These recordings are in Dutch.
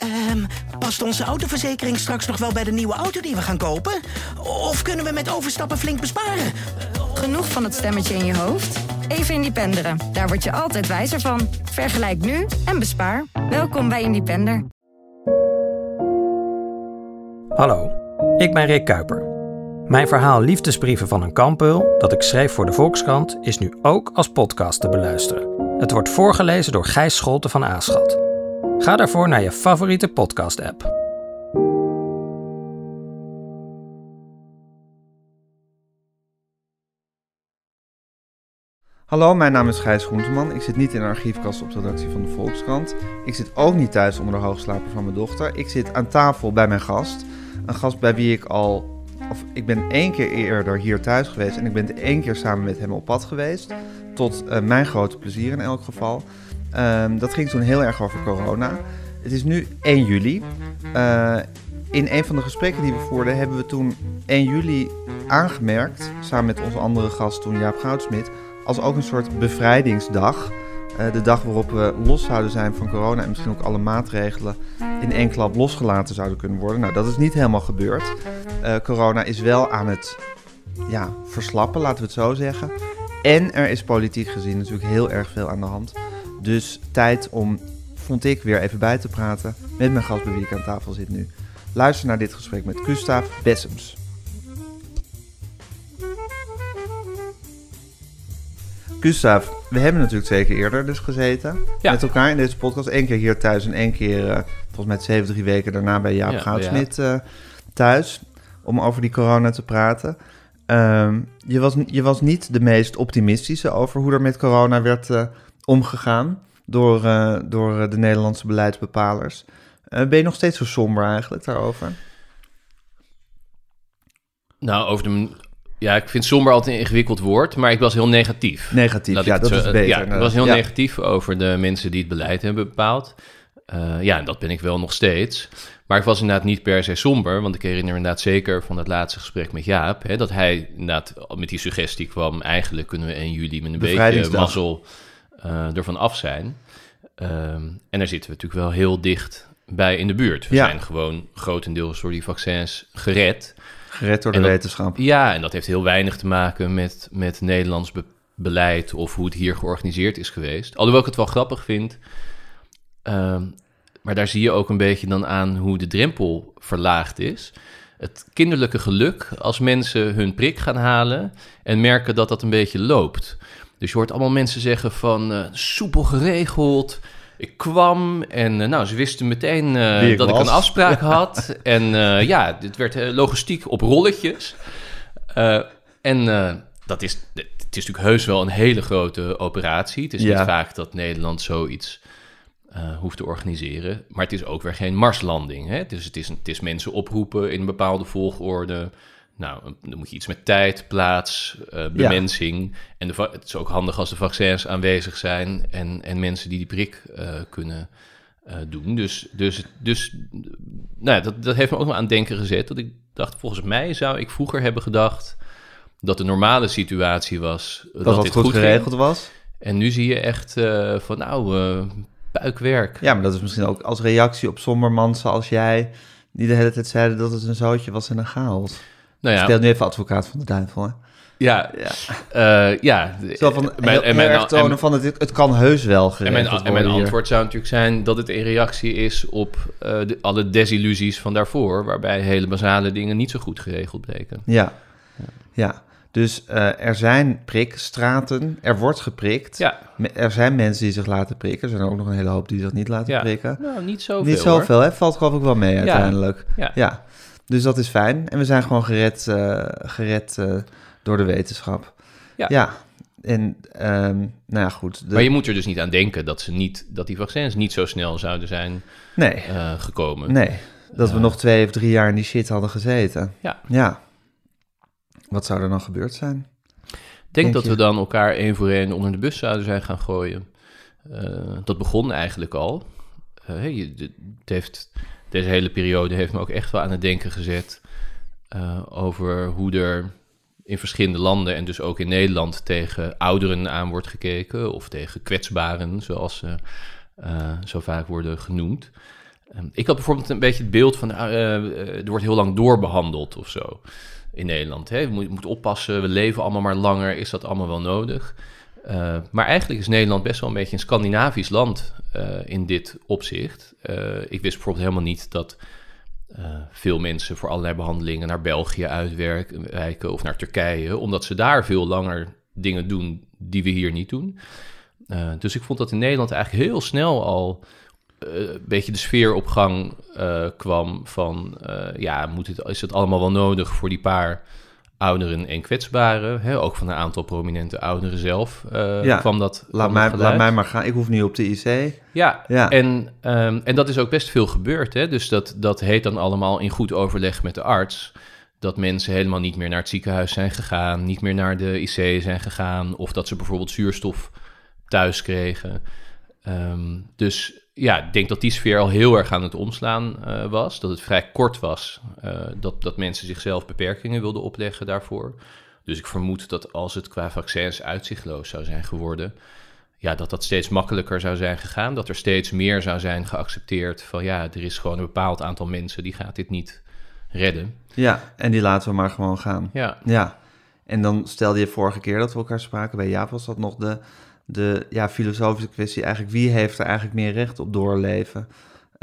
Ehm, past onze autoverzekering straks nog wel bij de nieuwe auto die we gaan kopen? Of kunnen we met overstappen flink besparen? Genoeg van het stemmetje in je hoofd? Even Independeren. Daar word je altijd wijzer van. Vergelijk nu en bespaar. Welkom bij Independer. Hallo, ik ben Rick Kuiper. Mijn verhaal Liefdesbrieven van een kampeul, dat ik schreef voor de Volkskrant, is nu ook als podcast te beluisteren. Het wordt voorgelezen door Gijs Scholten van Aaschat. Ga daarvoor naar je favoriete podcast-app. Hallo, mijn naam is Gijs Groenteman. Ik zit niet in de archiefkast op de redactie van de Volkskrant. Ik zit ook niet thuis onder de hoogslaper van mijn dochter. Ik zit aan tafel bij mijn gast. Een gast bij wie ik al... Of ik ben één keer eerder hier thuis geweest en ik ben één keer samen met hem op pad geweest. Tot uh, mijn grote plezier in elk geval. Um, dat ging toen heel erg over corona. Het is nu 1 juli. Uh, in een van de gesprekken die we voerden hebben we toen 1 juli aangemerkt, samen met onze andere gast toen Jaap Goudsmit, als ook een soort bevrijdingsdag. Uh, de dag waarop we los zouden zijn van corona en misschien ook alle maatregelen in één klap losgelaten zouden kunnen worden. Nou, dat is niet helemaal gebeurd. Uh, corona is wel aan het ja, verslappen, laten we het zo zeggen. En er is politiek gezien natuurlijk heel erg veel aan de hand. Dus tijd om, vond ik, weer even bij te praten met mijn gast bij wie ik aan tafel zit nu. Luister naar dit gesprek met Gustav Bessems. Gustav, we hebben natuurlijk zeker eerder dus gezeten ja. met elkaar in deze podcast. Eén keer hier thuis en één keer, uh, volgens mij twee of drie weken daarna bij Jaap ja, Goudsmit uh, thuis. Om over die corona te praten. Um, je, was, je was niet de meest optimistische over hoe er met corona werd uh, omgegaan door, door de Nederlandse beleidsbepalers. ben je nog steeds zo somber eigenlijk daarover? Nou, over de, ja, ik vind somber altijd een ingewikkeld woord, maar ik was heel negatief. Negatief, ja, dat zo, is beter. Ja, ik was heel ja. negatief over de mensen die het beleid hebben bepaald. Uh, ja, en dat ben ik wel nog steeds. Maar ik was inderdaad niet per se somber, want ik herinner me inderdaad zeker van het laatste gesprek met Jaap, hè, dat hij inderdaad met die suggestie kwam, eigenlijk kunnen we 1 juli met een beetje mazzel uh, ervan af zijn. Um, en daar zitten we natuurlijk wel heel dicht bij in de buurt. We ja. zijn gewoon grotendeels door die vaccins gered. Gered door de dat, wetenschap. Ja, en dat heeft heel weinig te maken met, met Nederlands be beleid of hoe het hier georganiseerd is geweest. Alhoewel ik het wel grappig vind. Uh, maar daar zie je ook een beetje dan aan hoe de drempel verlaagd is. Het kinderlijke geluk als mensen hun prik gaan halen en merken dat dat een beetje loopt. Dus je hoort allemaal mensen zeggen van uh, soepel geregeld, ik kwam en uh, nou, ze wisten meteen uh, dat was. ik een afspraak had. en ja, dit werd logistiek op rolletjes. en dat is, het is natuurlijk heus wel een hele grote operatie. Het is ja. niet vaak dat Nederland zoiets hoeft te organiseren. Maar het is ook weer geen marslanding. Hè? Dus het is, het is mensen oproepen in een bepaalde volgorde. Nou, dan moet je iets met tijd, plaats, uh, bemensing. Ja. En de, het is ook handig als de vaccins aanwezig zijn en, en mensen die die prik uh, kunnen uh, doen. Dus, dus, dus nou ja, dat, dat heeft me ook wel aan het denken gezet. Dat ik dacht, volgens mij zou ik vroeger hebben gedacht dat de normale situatie was. Dat, dat het goed, goed geregeld ging. was. En nu zie je echt van, nou, puikwerk. Ja, maar dat is misschien ook als reactie op sombermans zoals jij... die de hele tijd zeiden dat het een zootje was en een chaos. Nou ja. Speel nu even advocaat van de duivel, hè? Ja, ja. Uh, ja. Zo van mijn, en mijn, tonen van het, het kan heus wel En mijn, en mijn antwoord zou natuurlijk zijn dat het in reactie is op uh, de, alle desillusies van daarvoor, waarbij hele basale dingen niet zo goed geregeld bleken. Ja, ja. Dus uh, er zijn prikstraten, er wordt geprikt. Ja. Er zijn mensen die zich laten prikken. Er zijn ook nog een hele hoop die zich niet laten ja. prikken. Nou, niet zoveel. Niet zoveel, hè? Valt geloof ik wel mee uiteindelijk. Ja. ja. Dus dat is fijn. En we zijn gewoon gered, uh, gered uh, door de wetenschap. Ja. ja. En um, nou ja, goed. De... Maar je moet er dus niet aan denken dat, ze niet, dat die vaccins niet zo snel zouden zijn nee. uh, gekomen. Nee, dat we nog twee of drie jaar in die shit hadden gezeten. Ja. Ja. Wat zou er dan gebeurd zijn? Ik denk, denk dat je? we dan elkaar één voor één onder de bus zouden zijn gaan gooien. dat begon eigenlijk al. Hey, het heeft deze hele periode heeft me ook echt wel aan het denken gezet uh, over hoe er in verschillende landen en dus ook in Nederland tegen ouderen aan wordt gekeken of tegen kwetsbaren, zoals ze uh, zo vaak worden genoemd. Ehm, ik had bijvoorbeeld een beetje het beeld van, eh, eh, er wordt heel lang doorbehandeld of zo in Nederland. Hè? We moeten moet oppassen, we leven allemaal maar langer, is dat allemaal wel nodig? Uh, maar eigenlijk is Nederland best wel een beetje een Scandinavisch land uh, in dit opzicht. Uh, ik wist bijvoorbeeld helemaal niet dat veel mensen voor allerlei behandelingen naar België uitwijken of naar Turkije, omdat ze daar veel langer dingen doen die we hier niet doen. dus ik vond dat in Nederland eigenlijk heel snel al een beetje de sfeer op gang kwam van, ja, moet het, is het allemaal wel nodig voor die paar ouderen en kwetsbaren. Hè, ook van een aantal prominente ouderen zelf uh, ja, kwam dat. Laat mij, laat mij maar gaan, ik hoef niet op de IC. Ja, ja. En, um, en dat is ook best veel gebeurd. Hè? Dus dat, dat heet dan allemaal in goed overleg met de arts. Dat mensen helemaal niet meer naar het ziekenhuis zijn gegaan, niet meer naar de IC zijn gegaan, of dat ze bijvoorbeeld zuurstof thuis kregen. Um, dus ja, ik denk dat die sfeer al heel erg aan het omslaan uh, was. Dat het vrij kort was uh, dat, dat mensen zichzelf beperkingen wilden opleggen daarvoor. Dus ik vermoed dat als het qua vaccins uitzichtloos zou zijn geworden, ja, dat dat steeds makkelijker zou zijn gegaan. Dat er steeds meer zou zijn geaccepteerd van ja, er is gewoon een bepaald aantal mensen die gaat dit niet redden. Ja, en die laten we maar gewoon gaan. Ja. ja. En dan stelde je vorige keer dat we elkaar spraken, bij Jaap was dat nog de de ja, filosofische kwestie eigenlijk, wie heeft er eigenlijk meer recht op doorleven?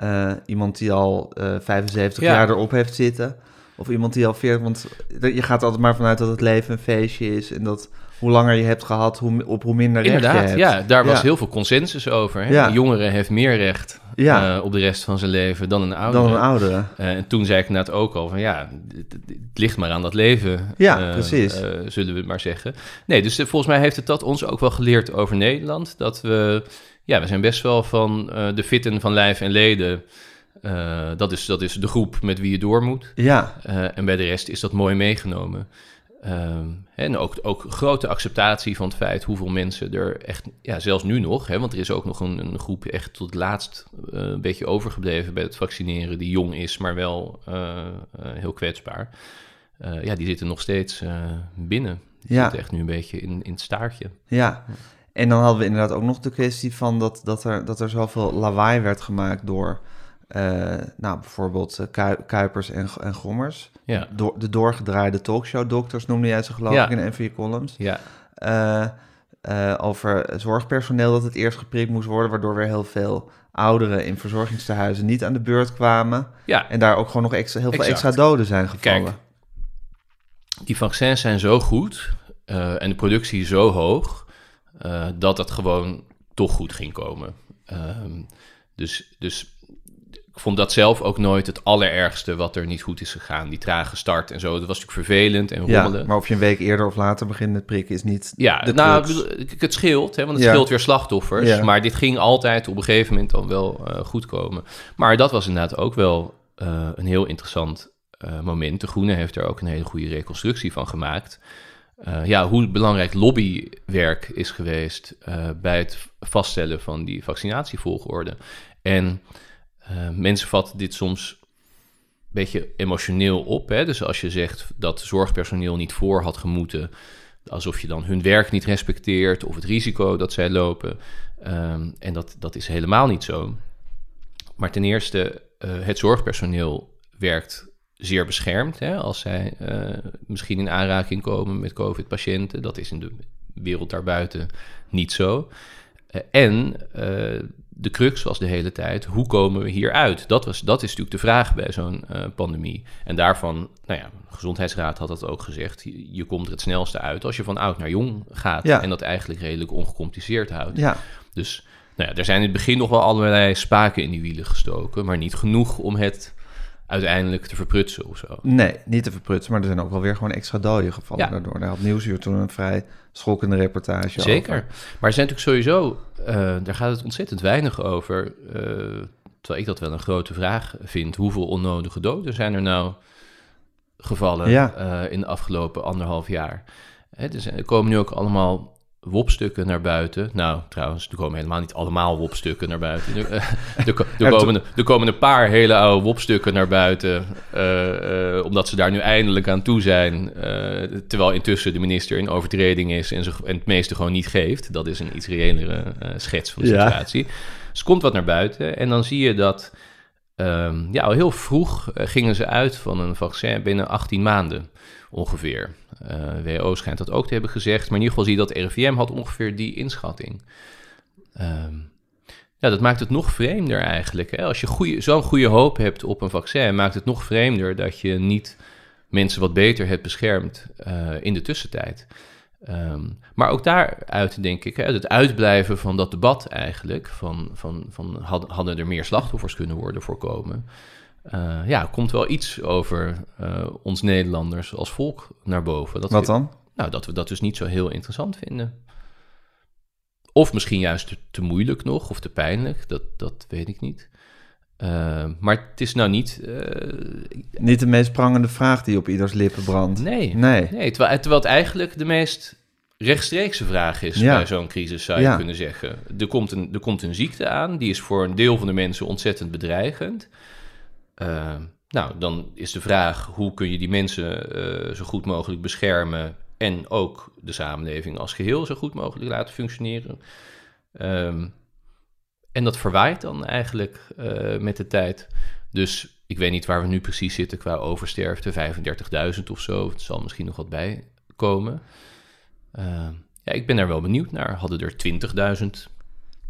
Uh, iemand die al uh, 75 ja. jaar erop heeft zitten, of iemand die al 40, want je gaat altijd maar vanuit dat het leven een feestje is en dat hoe langer je hebt gehad, hoe, op hoe minder recht Inderdaad, je hebt. ja, daar was heel veel consensus over. Hè? Ja. Een jongere heeft meer recht uh, op de rest van zijn leven dan een oudere. Dan een oudere. Uh, en toen zei ik net ook al van ja, het, het ligt maar aan dat leven. Ja, uh, precies. zullen we het maar zeggen. Nee, dus volgens mij heeft het dat ons ook wel geleerd over Nederland. Dat we, ja, we zijn best wel van de fitten van lijf en leden. dat, is, dat is de groep met wie je door moet. Ja. en bij de rest is dat mooi meegenomen. Um, en ook, ook grote acceptatie van het feit hoeveel mensen er echt, ja, zelfs nu nog, hè, want er is ook nog een, een groep echt tot het laatst uh, een beetje overgebleven bij het vaccineren, die jong is, maar wel uh, uh, heel kwetsbaar. ja, die zitten nog steeds binnen. Die ja. zitten echt nu een beetje in, in het staartje. Ja. En dan hadden we inderdaad ook nog de kwestie van dat, dat, er, dat er zoveel lawaai werd gemaakt door uh, nou, bijvoorbeeld uh, Kuipers en, en Gommers. Ja. Do de doorgedraaide talkshow-dokters noemde jij ze geloof ja. ik in NV Columns. Ja. Uh, over zorgpersoneel dat het eerst geprikt moest worden... waardoor weer heel veel ouderen in verzorgingstehuizen niet aan de beurt kwamen. Ja. En daar ook gewoon nog extra, heel veel extra doden zijn gevallen. Kijk, die vaccins zijn zo goed en de productie zo hoog... dat het gewoon toch goed ging komen. Ehm, dus, dus ik vond dat zelf ook nooit het allerergste wat er niet goed is gegaan. Die trage start en zo. Dat was natuurlijk vervelend en rommelen. Ja, maar of je een week eerder of later begint met prikken is niet. Ja, nou, het scheelt, hè, want het ja. scheelt weer slachtoffers. Ja. Maar dit ging altijd op een gegeven moment dan wel uh, goed komen. Maar dat was inderdaad ook wel uh, een heel interessant uh, moment. De Groene heeft er ook een hele goede reconstructie van gemaakt. ja, hoe belangrijk lobbywerk is geweest bij het vaststellen van die vaccinatievolgorde. En uh, mensen vatten dit soms een beetje emotioneel op. Hè? Dus als je zegt dat zorgpersoneel niet voor had gemoeten, alsof je dan hun werk niet respecteert of het risico dat zij lopen. Um, en dat, dat is helemaal niet zo. Maar ten eerste, uh, het zorgpersoneel werkt zeer beschermd hè, als zij uh, misschien in aanraking komen met COVID-patiënten. Dat is in de wereld daarbuiten niet zo. En de crux was de hele tijd, hoe komen we hier uit? Dat, was, dat is natuurlijk de vraag bij zo'n uh, pandemie. En daarvan, nou ja, de Gezondheidsraad had dat ook gezegd, je, je, komt er het snelste uit als je van oud naar jong gaat ja. en dat eigenlijk redelijk ongecompliceerd houdt. Ja. Dus nou ja, er zijn in het begin nog wel allerlei spaken in die wielen gestoken, maar niet genoeg om het uiteindelijk te verprutsen of zo. Nee, niet te verprutsen, maar er zijn ook wel weer gewoon extra doden gevallen ja. daardoor. Daar had Nieuwsuur toen een vrij schokkende reportage Zeker. over. Maar er zijn natuurlijk sowieso, uh, daar gaat het ontzettend weinig over, uh, terwijl ik dat wel een grote vraag vind. Hoeveel onnodige doden zijn er nou gevallen ja. uh, in de afgelopen anderhalf jaar? Hè, dus er komen nu ook allemaal wopstukken naar buiten. Nou, trouwens, er komen helemaal niet allemaal wopstukken naar buiten. Er, er, er, komen, er komen een paar hele oude wopstukken naar buiten, uh, uh, omdat ze daar nu eindelijk aan toe zijn. Uh, terwijl intussen de minister in overtreding is en, zich, en het meeste gewoon niet geeft. Dat is een iets reëlere schets van de situatie. Ja. Dus komt wat naar buiten en dan zie je dat ehm, ja, al heel vroeg eh, gingen ze uit van een vaccin binnen 18 maanden ongeveer. Eh WHO schijnt dat ook te hebben gezegd, maar in ieder geval zie je dat RIVM had ongeveer die inschatting. Ehm, ja, dat maakt het nog vreemder eigenlijk. Hè? Als je zo'n goede hoop hebt op een vaccin, maakt het nog vreemder dat je niet mensen wat beter hebt beschermd eh, in de tussentijd. Ehm, maar ook daaruit denk ik, hè, het uitblijven van dat debat eigenlijk, van, van, van had- hadden er meer slachtoffers kunnen worden voorkomen, eh, ja, komt wel iets over eh, ons Nederlanders als volk naar boven. Dat Wat we- dan? nou, dat we dat dus niet zo heel interessant vinden. Of misschien juist te, te moeilijk nog, of te pijnlijk, dat, dat weet ik niet. Eh, maar het is nou niet... Niet de meest prangende vraag die op ieders lippen brandt. nee, Nee. nee terwijl, terwijl het eigenlijk de meest rechtstreekse vraag is Ja. bij zo'n crisis, zou je Ja. kunnen zeggen. Er komt, een, er komt een ziekte aan, die is voor een deel van de mensen ontzettend bedreigend. Eh, nou, dan is de vraag, hoe kun je die mensen eh, zo goed mogelijk beschermen... en ook de samenleving als geheel zo goed mogelijk laten functioneren... Ehm, en dat verwaait dan eigenlijk eh, met de tijd. Dus ik weet niet waar we nu precies zitten qua oversterfte. 35.000 of zo. Het zal misschien nog wat bij komen. Ehm, ja, ik ben daar wel benieuwd naar. Hadden er 20.000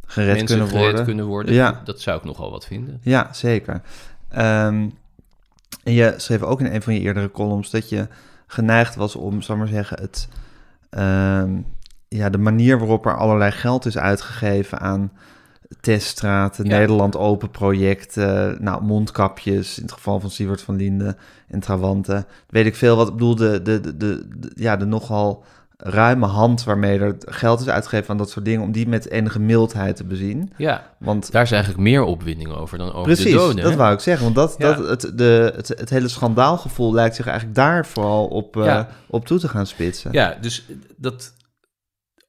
Gered mensen kunnen gered worden. kunnen worden? Ja. Dat zou ik nogal wat vinden. Ja, zeker. Ehm, en je schreef ook in een van je eerdere columns dat je geneigd was om, zal ik maar zeggen, het, ehm, ja, de manier waarop er allerlei geld is uitgegeven aan teststraten, Ja. Nederland Open projecten, nou, mondkapjes, in het geval van Siewert van Linden en Trawante. Weet ik veel wat, ik bedoel, de, de, de- ja, de nogal ruime hand waarmee er geld is uitgegeven aan dat soort dingen, om die met enige mildheid te bezien. Ja, Want daar is eigenlijk meer opwinding over dan over Precies, de doden. dat wou ik zeggen. Want dat, Ja. dat, het, de, het, het hele schandaalgevoel lijkt zich eigenlijk daar vooral op, eh, op toe te gaan spitsen. Ja, dus dat.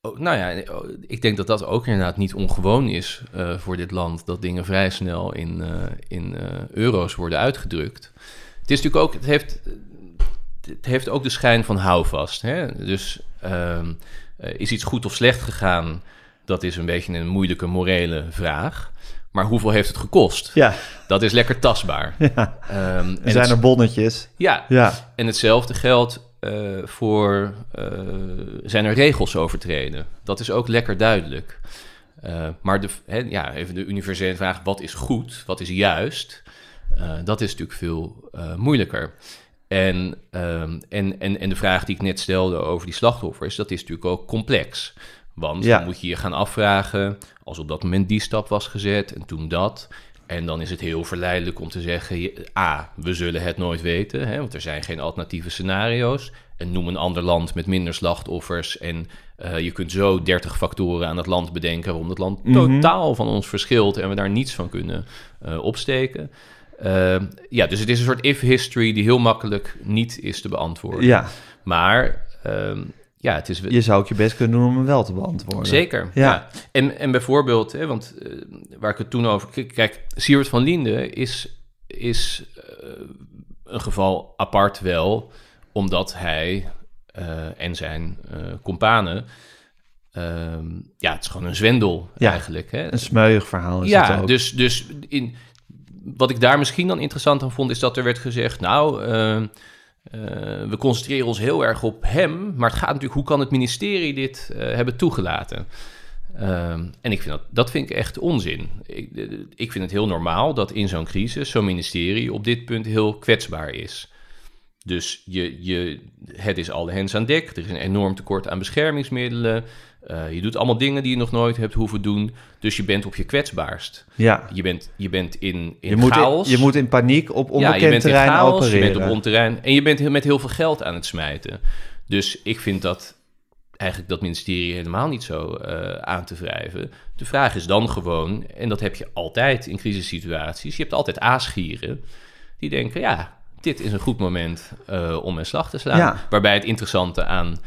oh, Nou ja, oh, ik denk dat dat ook inderdaad niet ongewoon is eh, voor dit land. Dat dingen vrij snel in, eh, in euro's worden uitgedrukt. Het is natuurlijk ook. Het heeft, het heeft ook de schijn van houvast. Hè? Dus ehm, eh, is iets goed of slecht gegaan? Dat is een beetje een moeilijke morele vraag. Maar hoeveel heeft het gekost? Ja, Dat is lekker tastbaar. ja. Ehm, en er zijn het- er bonnetjes. ja, Ja, en hetzelfde geldt eh, voor, eh, zijn er regels overtreden? Dat is ook lekker duidelijk. Maar de, hè, ja, even de universele vraag, wat is goed, wat is juist? Dat is natuurlijk veel moeilijker. En, ehm, en, en, en de vraag die ik net stelde over die slachtoffers, dat is natuurlijk ook complex. Want Ja. dan moet je je gaan afvragen, als op dat moment die stap was gezet en toen dat. En dan is het heel verleidelijk om te zeggen, A, we zullen het nooit weten, hè, want er zijn geen alternatieve scenario's. En noem een ander land met minder slachtoffers. En eh, je kunt zo 30 factoren aan het land bedenken waarom het land Mhm. totaal van ons verschilt en we daar niets van kunnen eh, opsteken. Eh, ja, dus het is een soort if-history die heel makkelijk niet is te beantwoorden. ja, Maar ehm, ja, het is je zou ook je best kunnen doen om hem wel te beantwoorden. Zeker, Ja. ja. En, en bijvoorbeeld, hè, want eh, waar ik het toen over... Kijk, Siewert van Linden is, is eh, een geval apart wel... omdat hij eh, en zijn companen... ehm, ja, het is gewoon een zwendel Ja, eigenlijk. Hè? Een smeuig verhaal is ja, het ook. dus, dus in, wat ik daar misschien dan interessant aan vond... is dat er werd gezegd, nou... eh, eh, we concentreren ons heel erg op hem, maar het gaat natuurlijk... hoe kan het ministerie dit eh, hebben toegelaten? Ehm, en ik vind dat, dat vind ik echt onzin. Ik, ik vind het heel normaal dat in zo'n crisis... zo'n ministerie op dit punt heel kwetsbaar is. Dus je, je, het is alle hens aan dek. Er is een enorm tekort aan beschermingsmiddelen. Eh, je doet allemaal dingen die je nog nooit hebt hoeven doen. Dus je bent op je kwetsbaarst. ja. Je bent, je bent in, in Je moet, chaos. in, je moet in paniek op ja, onbekend je bent in chaos, opereren. je bent op onterrein. En je bent met heel veel geld aan het smijten. Dus ik vind dat eigenlijk dat ministerie helemaal niet zo eh, aan te wrijven. De vraag is dan gewoon, en dat heb je altijd in crisissituaties... je hebt altijd aasgieren die denken... ja, dit is een goed moment eh, om mijn slag te slaan. Ja. Waarbij het interessante aan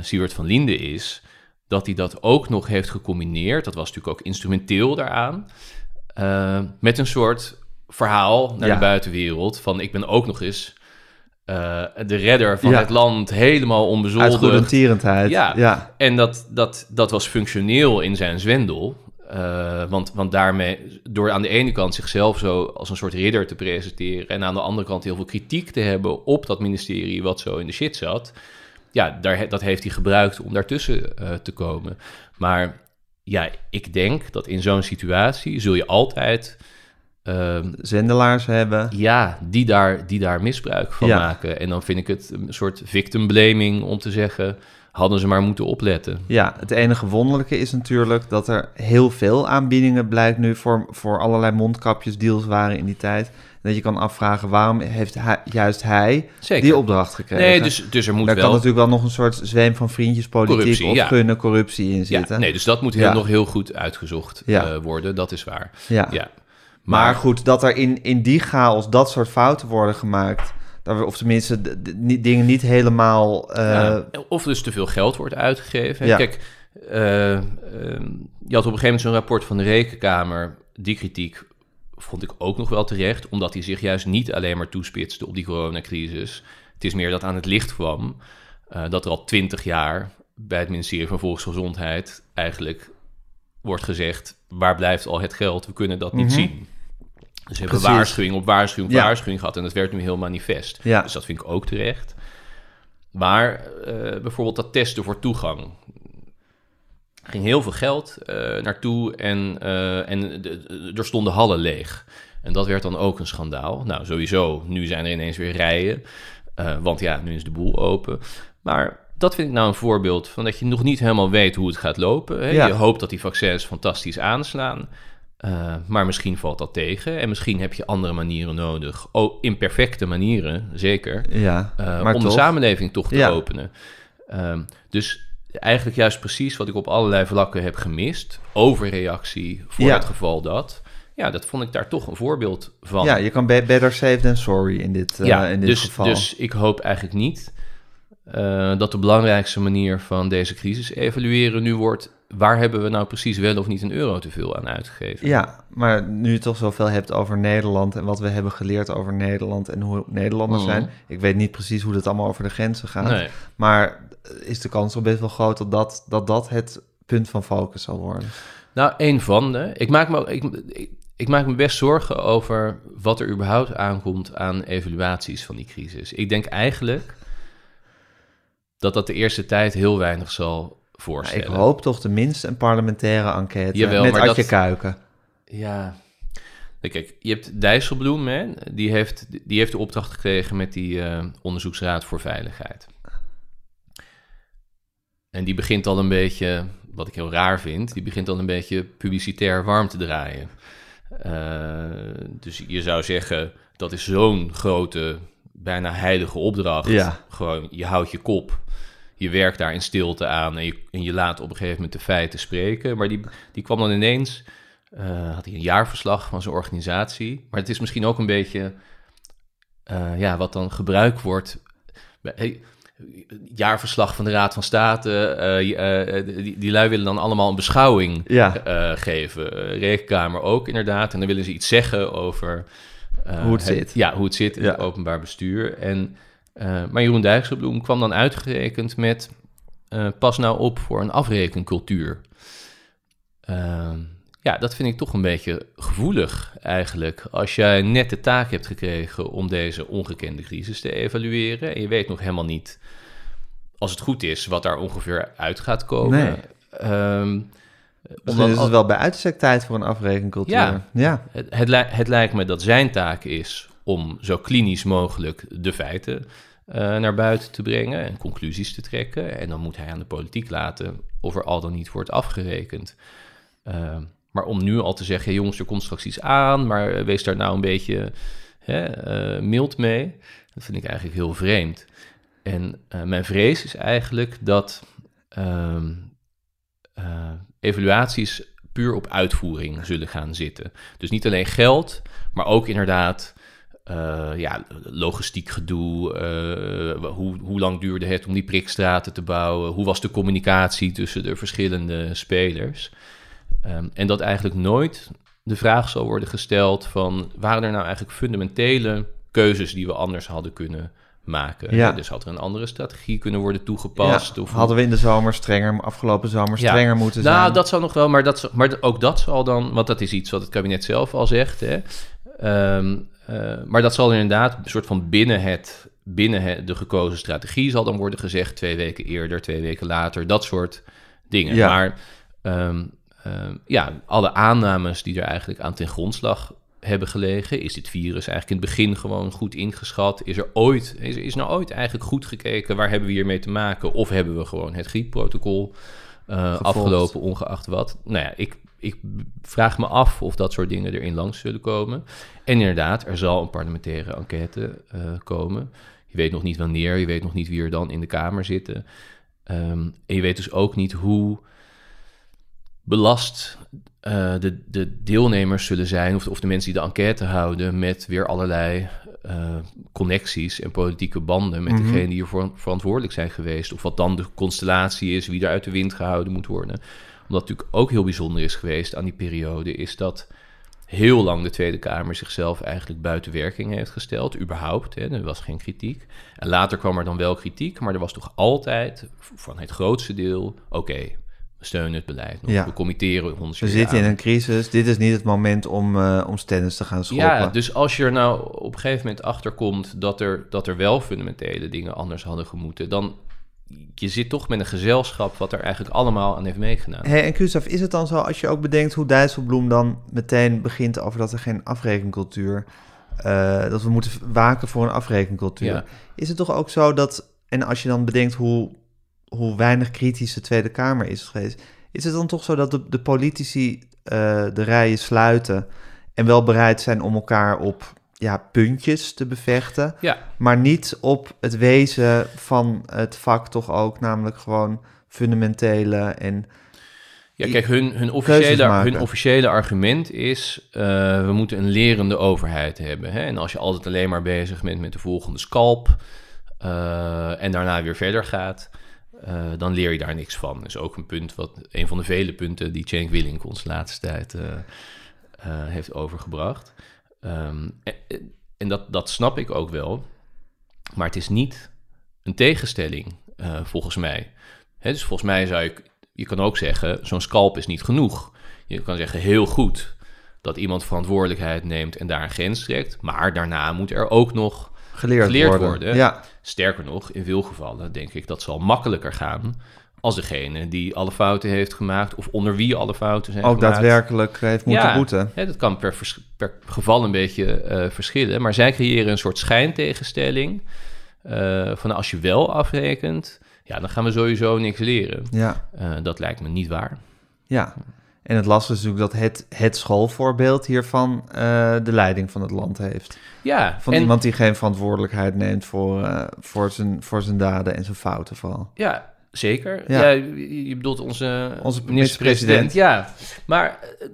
Siewert van Linden is... dat hij dat ook nog heeft gecombineerd... dat was natuurlijk ook instrumenteel daaraan... eh, met een soort verhaal naar Ja. de buitenwereld... van ik ben ook nog eens eh, de redder van Ja. het land... helemaal Uit onbezoldigd. goedertierendheid. Ja. ja. En dat, dat, dat was functioneel in zijn zwendel. Eh, want, want daarmee, door aan de ene kant zichzelf zo als een soort ridder te presenteren... en aan de andere kant heel veel kritiek te hebben op dat ministerie wat zo in de shit zat... ja, daar, dat heeft hij gebruikt om daartussen uh, te komen. Maar ja, ik denk dat in zo'n situatie zul je altijd... Uh, Zendelaars hebben. Ja, die daar, die daar misbruik van Ja. maken. En dan vind ik het een soort victim blaming om te zeggen... hadden ze maar moeten opletten. Ja, het enige wonderlijke is natuurlijk dat er heel veel aanbiedingen blijkt nu voor, voor allerlei mondkapjesdeals waren in die tijd. Dat je kan afvragen waarom heeft hij, juist hij Zeker. die opdracht gekregen. Nee, dus, dus er moet Daar wel... kan natuurlijk wel nog een soort zweem van vriendjespolitiek Corruptie, of ja. gunnen corruptie in ja, zitten. nee, dus dat moet heel, Ja. nog heel goed uitgezocht eh, worden. Dat is waar. Ja. Ja. Maar, goed, dat er in, in die chaos dat soort fouten worden gemaakt, of tenminste dingen niet helemaal... eh, of dus te veel geld wordt uitgegeven. Kijk, eh, ehm, je had op een gegeven moment zo'n rapport van de Rekenkamer. Die kritiek vond ik ook nog wel terecht, omdat hij zich juist niet alleen maar toespitste op die coronacrisis. Het is meer dat aan het licht kwam eh, dat er al twintig jaar bij het ministerie van Volksgezondheid eigenlijk wordt gezegd: waar blijft al het geld? We kunnen dat niet Mhm. zien. Dus ze hebben Precies. waarschuwing op waarschuwing op Ja. waarschuwing gehad en dat werd nu heel manifest. Ja. Dus dat vind ik ook terecht. Maar eh, bijvoorbeeld dat testen voor toegang. Ging heel veel geld eh, naartoe en, eh, en de- de- er stonden hallen leeg. En dat werd dan ook een schandaal. Nou, sowieso, nu zijn er ineens weer rijen. eh, want ja, nu is de boel open. Maar dat vind ik nou een voorbeeld van dat je nog niet helemaal weet hoe het gaat lopen. Hè? Ja. Je hoopt dat die vaccins fantastisch aanslaan. maar misschien valt dat tegen. En misschien heb je andere manieren nodig. Oh, imperfecte manieren, zeker. ja, Uh, maar om toch. de samenleving toch te Ja. openen. Um, dus eigenlijk juist precies wat ik op allerlei vlakken heb gemist. Overreactie voor Ja. het geval dat. Ja, dat vond ik daar toch een voorbeeld van. ja, je kan be- better safe than sorry in dit, eh, Ja, in dit dus, geval. dus ik hoop eigenlijk niet uh, dat de belangrijkste manier van deze crisis evalueren nu wordt... waar hebben we nou precies wel of niet een euro te veel aan uitgegeven? Ja, maar nu je het toch zoveel hebt over Nederland en wat we hebben geleerd over Nederland en hoe Nederlanders Mhm. zijn. Ik weet niet precies hoe dat allemaal over de grenzen gaat. Nee. Maar is de kans toch best wel groot dat dat, dat, dat het punt van focus zal worden? Nou, een van de. Ik maak, me, ik, ik, ik maak me best zorgen over wat er überhaupt aankomt aan evaluaties van die crisis. Ik denk eigenlijk dat dat de eerste tijd heel weinig zal Ja, voorstellen. ik hoop toch tenminste een parlementaire enquête Jawel, met Adje dat- Kuiken. Ja. Kijk, je hebt Dijsselbloem, hè? Die, heeft, die heeft de opdracht gekregen met die eh, onderzoeksraad voor veiligheid. En die begint al een beetje, wat ik heel raar vind, die begint al een beetje publicitair warm te draaien. Eh, dus je zou zeggen, dat is zo'n grote, bijna heilige opdracht. Ja. Gewoon, je houdt je kop, je werkt daar in stilte aan en je, en je laat op een gegeven moment de feiten spreken. Maar die, die kwam dan ineens, eh, had hij een jaarverslag van zijn organisatie. Maar het is misschien ook een beetje, eh, ja, wat dan gebruikt wordt. bij- hey, jaarverslag van de Raad van State, eh, je- eh, die, die lui willen dan allemaal een beschouwing Ja, eh, geven. Eh, Rekenkamer ook inderdaad. En dan willen ze iets zeggen over... eh, Hoe het zit. Ja, hoe het zit in Ja. het openbaar bestuur. En, eh, maar Jeroen Dijkselbloem kwam dan uitgerekend met... eh, pas nou op voor een afrekencultuur. Ja, dat vind ik toch een beetje gevoelig eigenlijk. Als jij net de taak hebt gekregen om deze ongekende crisis te evalueren... en je weet nog helemaal niet, als het goed is, wat daar ongeveer uit gaat komen... Nee. Dan is het wel bij uitstek tijd voor een afrekencultuur. Ja. ja. het, het, li- het lijkt me dat zijn taak is om zo klinisch mogelijk de feiten eh, naar buiten te brengen en conclusies te trekken. En dan moet hij aan de politiek laten of er al dan niet wordt afgerekend. Eh, maar om nu al te zeggen, jongens, er komt straks iets aan, maar wees daar nou een beetje hè, eh, mild mee, dat vind ik eigenlijk heel vreemd. En eh, mijn vrees is eigenlijk dat ehm, eh, evaluaties puur op uitvoering zullen gaan zitten. Dus niet alleen geld, maar ook inderdaad eh, ja, logistiek gedoe. eh, hoe, hoe lang duurde het om die prikstraten te bouwen? Hoe was de communicatie tussen de verschillende spelers? Ehm, en dat eigenlijk nooit de vraag zal worden gesteld van... waren er nou eigenlijk fundamentele keuzes die we anders hadden kunnen maken. Ja. Dus had er een andere strategie kunnen worden toegepast? Ja, of hadden we in de zomer strenger, afgelopen zomer Ja. strenger moeten zijn. Nou, dat zal nog wel, maar, dat, maar ook dat zal dan, want dat is iets wat het kabinet zelf al zegt. Hè? Ehm, eh, maar dat zal inderdaad een soort van binnen, het, binnen het, de gekozen strategie zal dan worden gezegd, twee weken eerder, twee weken later, dat soort dingen. Ja. Maar ehm, ja, alle aannames die er eigenlijk aan ten grondslag hebben gelegen, is dit virus eigenlijk in het begin gewoon goed ingeschat? Is er ooit, is, is nou ooit eigenlijk goed gekeken, waar hebben we hiermee te maken? Of hebben we gewoon het griepprotocol Gevolgd. afgelopen, ongeacht wat? Nou ja, ik, ik vraag me af of dat soort dingen erin langs zullen komen. En inderdaad, er zal een parlementaire enquête eh, komen. Je weet nog niet wanneer, je weet nog niet wie er dan in de Kamer zitten. Ehm, en je weet dus ook niet hoe belast eh, de, de deelnemers zullen zijn, of, of de mensen die de enquête houden, met weer allerlei eh, connecties en politieke banden met Mhm. degenen die ervoor verantwoordelijk zijn geweest. Of wat dan de constellatie is, wie er uit de wind gehouden moet worden. Omdat natuurlijk ook heel bijzonder is geweest aan die periode, is dat heel lang de Tweede Kamer zichzelf eigenlijk buiten werking heeft gesteld, überhaupt. Hè, er was geen kritiek. En later kwam er dan wel kritiek, maar er was toch altijd van het grootste deel, oké, steunen het beleid nog, Ja. we committeren ons we zitten in een crisis. Dit is niet het moment om, eh om stennis te gaan schoppen. Ja, dus als je er nou op een gegeven moment achter komt dat er, dat er wel fundamentele dingen anders hadden gemoeten, dan je zit toch met een gezelschap wat er eigenlijk allemaal aan heeft meegedaan. Hey, en Gustav, is het dan zo als je ook bedenkt hoe Dijsselbloem dan meteen begint over dat er geen afrekencultuur, eh, dat we moeten waken voor een afrekencultuur. Ja. Is het toch ook zo dat, en als je dan bedenkt hoe, hoe weinig kritisch de Tweede Kamer is geweest, is het dan toch zo dat de, de politici eh, de rijen sluiten en wel bereid zijn om elkaar op ja, puntjes te bevechten, Ja, maar niet op het wezen van het vak toch ook, namelijk gewoon fundamentele en Ja, kijk, hun, hun, officiële, hun officiële argument is... eh, we moeten een lerende overheid hebben. Hè? En als je altijd alleen maar bezig bent met de volgende scalp... eh, en daarna weer verder gaat... eh, dan leer je daar niks van. Dat is ook een punt wat... een van de vele punten die Cenk Willink ons de laatste tijd eh, eh, heeft overgebracht. Ehm, en dat, dat snap ik ook wel. Maar het is niet een tegenstelling, volgens mij. Hè, dus volgens mij zou ik... Je kan ook zeggen, zo'n scalp is niet genoeg. Je kan zeggen, heel goed dat iemand verantwoordelijkheid neemt en daar een grens trekt. Maar daarna moet er ook nog geleerd, Geleerd worden. worden. Ja, Sterker nog, in veel gevallen denk ik dat zal makkelijker gaan als degene die alle fouten heeft gemaakt of onder wie alle fouten zijn ook gemaakt. daadwerkelijk heeft moeten Ja. boeten. Hè, dat kan per, vers- per geval een beetje eh, verschillen, maar zij creëren een soort schijntegenstelling eh, van als je wel afrekent, ja, dan gaan we sowieso niks leren. Ja, Eh, dat lijkt me niet waar. ja. En het lastige is natuurlijk dat het, het schoolvoorbeeld hiervan eh, de leiding van het land heeft. Ja, Van en, iemand die geen verantwoordelijkheid neemt voor, eh, voor, zijn, voor zijn daden en zijn fouten vooral. Ja, zeker. Ja. Ja. je bedoelt onze, Onze minister-president. Ja, maar eh,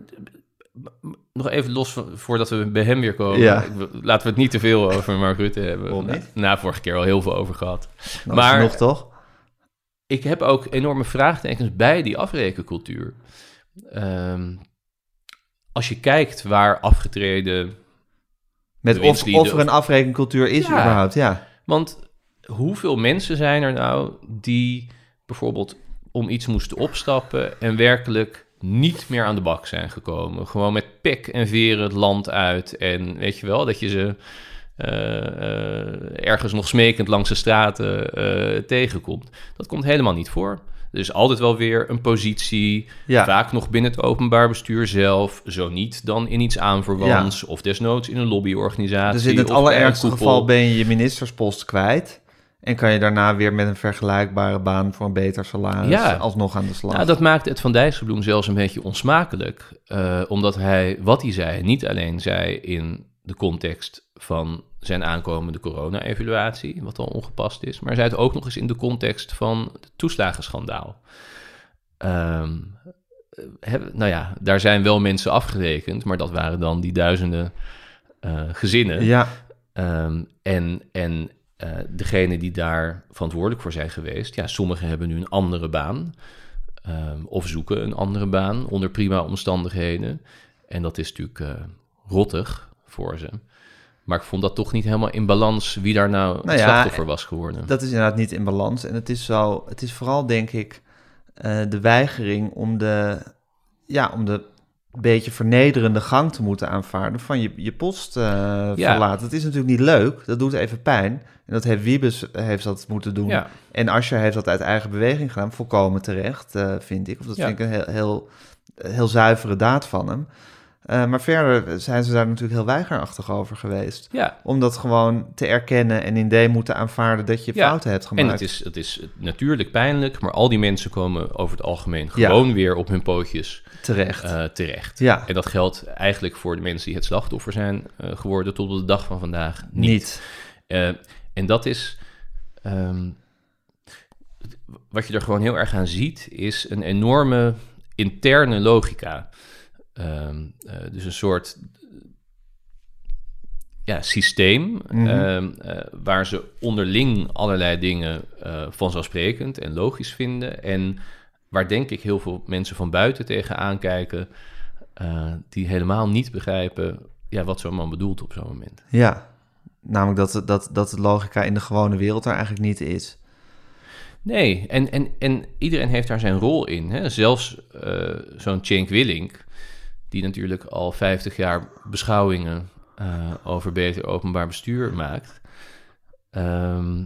nog even los van, voordat we bij hem weer komen. Ja. Laten we het niet te veel over Mark Rutte hebben. Na, na vorige keer al heel veel over gehad. Nou, Maar- nog toch? Ik heb ook enorme vraagtekens bij die afrekencultuur. Ehm, als je kijkt waar afgetreden... Met of er een afrekencultuur is Ja. überhaupt, ja. Want hoeveel mensen zijn er nou die bijvoorbeeld om iets moesten opstappen en werkelijk niet meer aan de bak zijn gekomen? Gewoon met pek en veren het land uit en weet je wel, dat je ze eh, eh, ergens nog smekend langs de straten eh, tegenkomt. Dat komt helemaal niet voor. Is altijd wel weer een positie, Ja. vaak nog binnen het openbaar bestuur zelf, zo niet dan in iets aanverwants of desnoods in een lobbyorganisatie. Dus in het allerergste geval ben je je ministerspost kwijt. En kan je daarna weer met een vergelijkbare baan voor een beter salaris Ja. alsnog aan de slag. Nou, dat maakt het van Dijsselbloem zelfs een beetje onsmakelijk. eh, omdat hij, wat hij zei, niet alleen zei in de context van zijn aankomende corona-evaluatie, wat al ongepast is, maar zei het ook nog eens in de context van het toeslagenschandaal. Heb- nou ja, daar zijn wel mensen afgerekend, maar dat waren dan die duizenden eh, gezinnen. Ja, Ehm, en en eh degenen die daar verantwoordelijk voor zijn geweest, ja, sommigen hebben nu een andere baan. ehm, of zoeken een andere baan onder prima omstandigheden. En dat is natuurlijk eh, rottig voor ze. Maar ik vond dat toch niet helemaal in balans wie daar nou, Nou het ja, slachtoffer was geworden. Dat is inderdaad niet in balans. En het is, zo, het is vooral, denk ik, eh, de weigering om de, ja, om de beetje vernederende gang te moeten aanvaarden van je, je post eh, Ja. verlaten. Dat is natuurlijk niet leuk. Dat doet even pijn. En dat heeft Wiebes heeft dat moeten doen. Ja. En Asscher heeft dat uit eigen beweging gedaan. Volkomen terecht, eh, vind ik. Of dat Ja. vind ik een heel, heel, heel zuivere daad van hem. Eh, maar verder zijn ze daar natuurlijk heel weigerachtig over geweest. ja, Om dat gewoon te erkennen en in D moeten aanvaarden dat je Ja, fouten hebt gemaakt. En het is, het is natuurlijk pijnlijk, maar al die mensen komen over het algemeen gewoon weer op hun pootjes terecht. eh, terecht. ja, En dat geldt eigenlijk voor de mensen die het slachtoffer zijn eh, geworden tot op de dag van vandaag niet. niet. En dat is. ehm, wat je er gewoon heel erg aan ziet, is een enorme interne logica. Ehm, eh, dus een soort ja, systeem Mhm. ehm, eh, waar ze onderling allerlei dingen eh, vanzelfsprekend en logisch vinden. En waar denk ik heel veel mensen van buiten tegenaan kijken, die helemaal niet begrijpen ja, wat zo'n man bedoelt op zo'n moment. Ja, namelijk dat, dat, dat de logica in de gewone wereld er eigenlijk niet is. Nee, en, en, en iedereen heeft daar zijn rol in. Hè? Zelfs zo'n Cenk Willink, die natuurlijk al 50 jaar beschouwingen eh, over beter openbaar bestuur maakt. Ehm,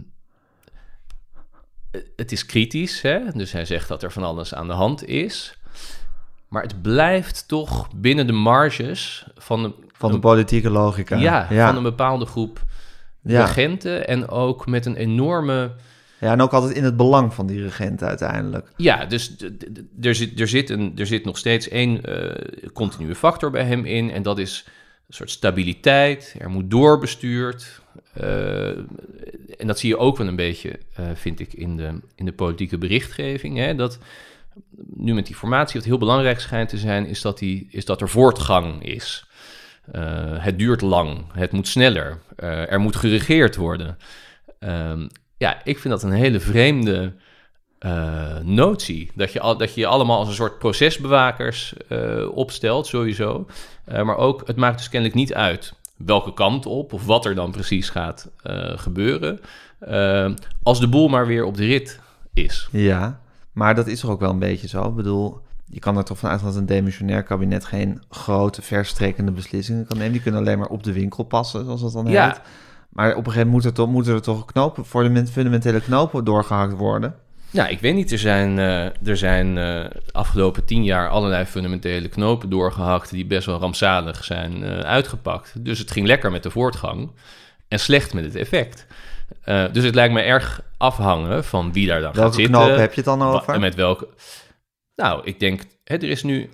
het is kritisch, hè? dus hij zegt dat er van alles aan de hand is. Maar het blijft toch binnen de marges van, een, Van de politieke logica. ja, ja. van een bepaalde groep ja. regenten. En ook met een enorme ja, en ook altijd in het belang van die regent uiteindelijk. Ja, dus er zit, er, zit een, er zit nog steeds één eh, continue factor bij hem in. En dat is een soort stabiliteit. Er moet doorbestuurd. eh, en dat zie je ook wel een beetje, eh, vind ik, in de, in de politieke berichtgeving. Hè? Dat nu met die formatie, wat heel belangrijk schijnt te zijn, is dat, die, is dat er voortgang is. Het duurt lang, het moet sneller, er moet geregeerd worden. Ehm, ja, ik vind dat een hele vreemde eh, notie. Dat je, al, dat je je allemaal als een soort procesbewakers eh, opstelt, sowieso. Eh, maar ook, het maakt dus kennelijk niet uit welke kant op of wat er dan precies gaat gebeuren. Als de boel maar weer op de rit is. Ja, maar dat is toch ook wel een beetje zo. Ik bedoel, je kan er toch vanuit dat een demissionair kabinet geen grote, verstrekkende beslissingen kan nemen. Die kunnen alleen maar op de winkel passen, zoals dat dan Ja. heet. Maar op een gegeven moment moet er moeten er toch knopen, fundament- fundamentele knopen doorgehakt worden. Nou, ik weet niet. Er zijn, eh, er zijn eh, de afgelopen tien jaar allerlei fundamentele knopen doorgehakt die best wel rampzalig zijn eh, uitgepakt. Dus het ging lekker met de voortgang en slecht met het effect. Eh, dus het lijkt me erg afhangen van wie daar dan gaat Welke zitten. knopen heb je het dan over? En met welke? Nou, ik denk, hè, er is nu.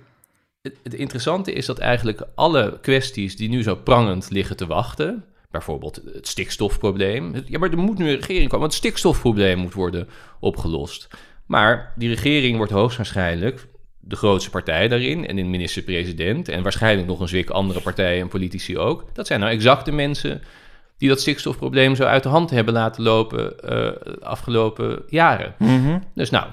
Het, het interessante is dat eigenlijk alle kwesties die nu zo prangend liggen te wachten, bijvoorbeeld het stikstofprobleem. Ja, maar er moet nu een regering komen, want het stikstofprobleem moet worden opgelost. Maar die regering wordt hoogstwaarschijnlijk de grootste partij daarin en de minister-president en waarschijnlijk nog een zwik andere partijen en politici ook. Dat zijn nou exact de mensen die dat stikstofprobleem zo uit de hand hebben laten lopen eh, de afgelopen jaren. Mhm. Dus nou,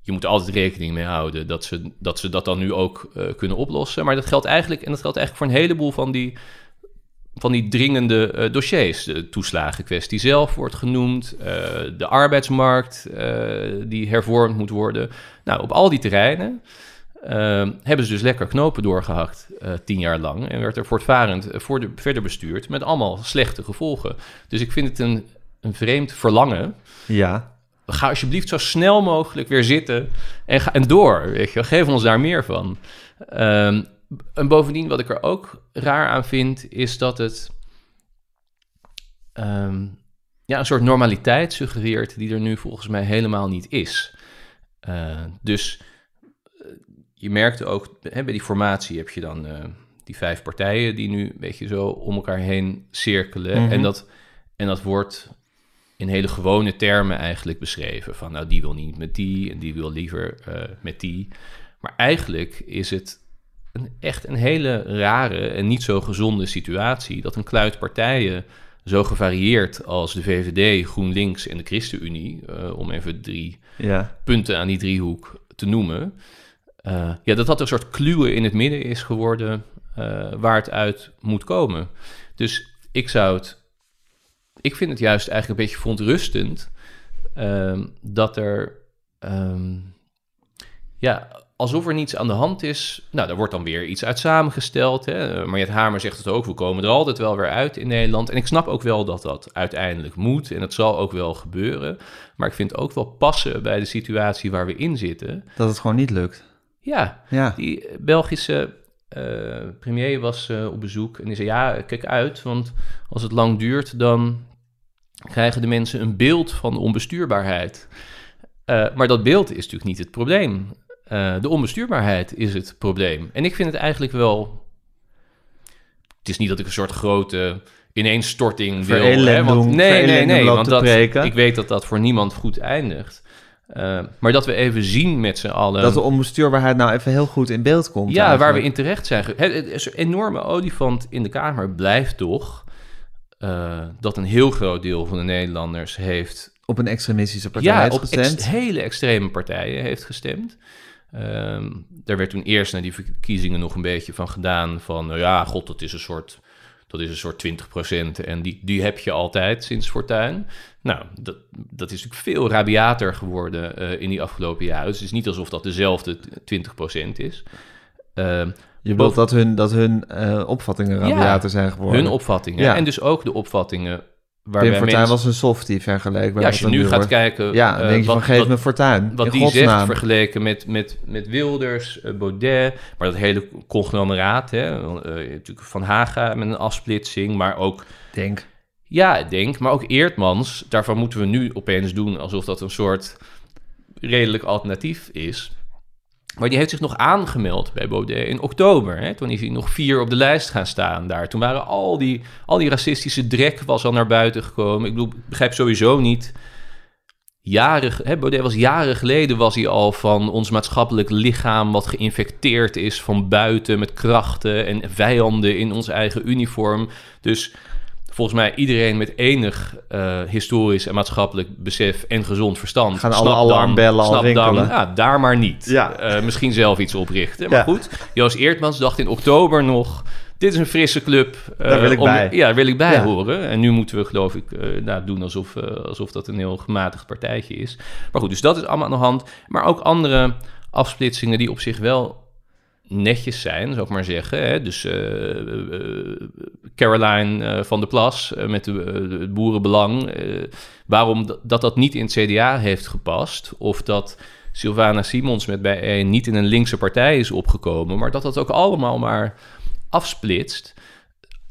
je moet er altijd rekening mee houden dat ze dat, ze dat dan nu ook eh, kunnen oplossen. Maar dat geldt eigenlijk, en dat geldt eigenlijk voor een heleboel van die, van die dringende eh, dossiers. De toeslagenkwestie zelf wordt genoemd, eh, de arbeidsmarkt eh, die hervormd moet worden. Nou, op al die terreinen eh, hebben ze dus lekker knopen doorgehakt eh, tien jaar lang. En werd er voortvarend voor de, verder bestuurd met allemaal slechte gevolgen. Dus ik vind het een, een vreemd verlangen Ja, ga alsjeblieft zo snel mogelijk weer zitten en, ga, en door. Weet je, geef ons daar meer van. Ehm, en bovendien, wat ik er ook raar aan vind, is dat het ehm, ja, een soort normaliteit suggereert die er nu volgens mij helemaal niet is. Eh, dus eh, je merkte ook, hè, bij die formatie heb je dan eh, die vijf partijen die nu een beetje zo om elkaar heen cirkelen. Mhm. en, dat, en dat wordt in hele gewone termen eigenlijk beschreven. Van nou, die wil niet met die en die wil liever met die. Maar eigenlijk is het een, echt een hele rare en niet zo gezonde situatie... dat een kluit partijen zo gevarieerd als de VVD, GroenLinks en de ChristenUnie... eh, om even drie ja. punten aan die driehoek te noemen... eh, ja, dat dat een soort kluwen in het midden is geworden... eh, waar het uit moet komen. Dus ik zou het... Ik vind het juist eigenlijk een beetje verontrustend... ehm, dat er... ehm, ja, alsof er niets aan de hand is. Nou, daar wordt dan weer iets uit samengesteld. Hè. Mariette Hamer zegt het ook, we komen er altijd wel weer uit in Nederland. En ik snap ook wel dat dat uiteindelijk moet en het zal ook wel gebeuren. Maar ik vind het ook wel passen bij de situatie waar we in zitten. Dat het gewoon niet lukt. Ja, Ja, die Belgische eh, premier was eh, op bezoek en die zei: Ja, kijk uit, want als het lang duurt, dan krijgen de mensen een beeld van de onbestuurbaarheid. Eh, maar dat beeld is natuurlijk niet het probleem. Eh, de onbestuurbaarheid is het probleem. En ik vind het eigenlijk wel. Het is niet dat ik een soort grote ineenstorting wil. Hè, want, nee, nee, nee. Want dat, ik weet dat dat voor niemand goed eindigt. Eh, maar dat we even zien met z'n allen. dat de onbestuurbaarheid nou even heel goed in beeld komt. Ja, waar we in terecht zijn. Het, het is een enorme olifant in de Kamer blijft toch eh, dat een heel groot deel van de Nederlanders heeft Op een extremistische partij ja, heeft op gestemd. ex- hele extreme partijen heeft gestemd. Ehm daar werd toen eerst naar die verkiezingen nog een beetje van gedaan van, nou ja, god, dat is een soort, dat is een soort 20% en die, die heb je altijd sinds Fortuin. Nou, dat, dat is natuurlijk veel rabiater geworden eh, in die afgelopen jaren. Dus het is niet alsof dat dezelfde 20% is. Ehm, Je bedoelt dat hun, dat hun eh, opvattingen rabiater zijn geworden. hun opvattingen Ja. en dus ook de opvattingen Pim Fortuyn mensen... was een softie vergeleken ja, als je nu gaat wordt. kijken... Ja, eh, denk je wat- van geef wat- me Fortuyn. wat die zegt godsnaam. vergeleken met, met, met Wilders, eh, Baudet, maar dat hele conglomeraat, hè, eh, natuurlijk Van Haga met een afsplitsing, maar ook, Denk. ja, denk, maar ook Eertmans, daarvan moeten we nu opeens doen alsof dat een soort redelijk alternatief is. Maar die heeft zich nog aangemeld bij Baudet in oktober. Hè? Toen is hij nog vier op de lijst gaan staan daar. Toen waren al die, al die racistische drek was al naar buiten gekomen. Ik bedoel, begrijp sowieso niet jaren, hè, Baudet was jaren geleden was hij al van ons maatschappelijk lichaam wat geïnfecteerd is van buiten met krachten en vijanden in ons eigen uniform. Dus volgens mij iedereen met enig eh, historisch en maatschappelijk besef en gezond verstand. Gaan alle alarmbellen al rinkelen. Dan, ja, daar maar niet. Ja. Eh, misschien zelf iets oprichten. Maar Ja. goed, Joost Eertmans dacht in oktober nog... dit is een frisse club. eh, Daar wil ik om- bij. Ja, daar wil ik bij Ja. horen. En nu moeten we geloof ik nou, doen alsof, alsof dat een heel gematigd partijtje is. Maar goed, dus dat is allemaal aan de hand. Maar ook andere afsplitsingen die op zich wel netjes zijn, zou ik maar zeggen. Hè? Dus eh, Caroline eh, van der Plas met het boerenbelang. waarom dat, dat niet in het CDA heeft gepast... of dat Sylvana Simons met bijeen niet in een linkse partij is opgekomen... maar dat dat ook allemaal maar afsplitst...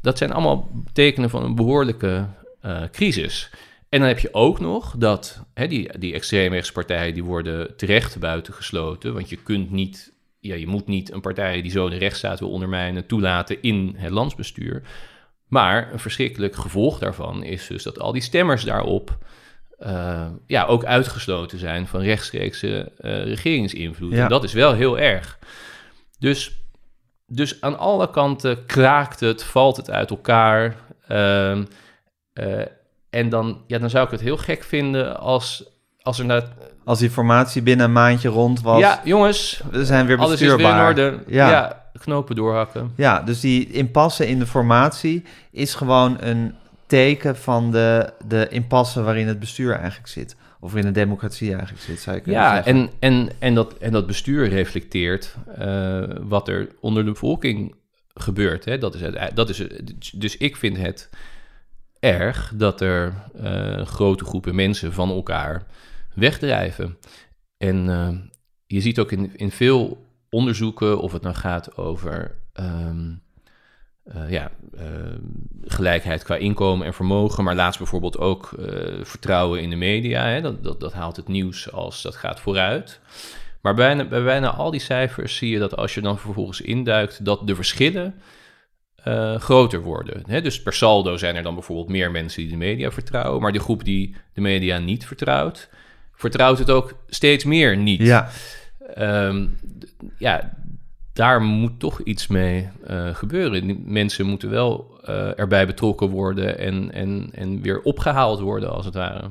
dat zijn allemaal tekenen van een behoorlijke eh, crisis... En dan heb je ook nog dat hè, die, die extreemrechtspartijen die worden terecht buitengesloten. Want je kunt niet, ja, je moet niet een partij die zo de rechtsstaat wil ondermijnen toelaten in het landsbestuur. Maar een verschrikkelijk gevolg daarvan is dus dat al die stemmers daarop eh, ja, ook uitgesloten zijn van rechtstreekse eh, regeringsinvloed. Ja. En dat is wel heel erg. Dus, dus aan alle kanten kraakt het, valt het uit elkaar. Ehm, eh, en dan, ja, dan zou ik het heel gek vinden als, als er naar... Als die formatie binnen een maandje rond was, Ja, jongens, we zijn weer alles is weer in bestuurbaar. orde. Ja. Ja. knopen doorhakken. Ja, dus die impasse in de formatie is gewoon een teken van de, de impasse waarin het bestuur eigenlijk zit. Of waarin de democratie eigenlijk zit, zou je kunnen Ja, zeggen. en, en, en, dat, en dat bestuur reflecteert eh, wat er onder de bevolking gebeurt. Hè? Dat is het, dat is, het- dus ik vind het erg dat er eh, grote groepen mensen van elkaar wegdrijven. En eh, je ziet ook in, in veel onderzoeken, of het nou gaat over ehm, eh, ja, ehm, gelijkheid qua inkomen en vermogen, maar laatst bijvoorbeeld ook eh, vertrouwen in de media. Hè? Dat, dat, dat haalt het nieuws als dat gaat vooruit. Maar bijna, bij bijna al die cijfers zie je dat als je dan vervolgens induikt, dat de verschillen eh, groter worden. Dus per saldo zijn er dan bijvoorbeeld meer mensen die de media vertrouwen, maar de groep die de media niet vertrouwt, vertrouwt het ook steeds meer niet. Ja, Ehm, ja, daar moet toch iets mee eh, gebeuren. Mensen moeten wel eh, erbij betrokken worden en, en, en weer opgehaald worden, als het ware.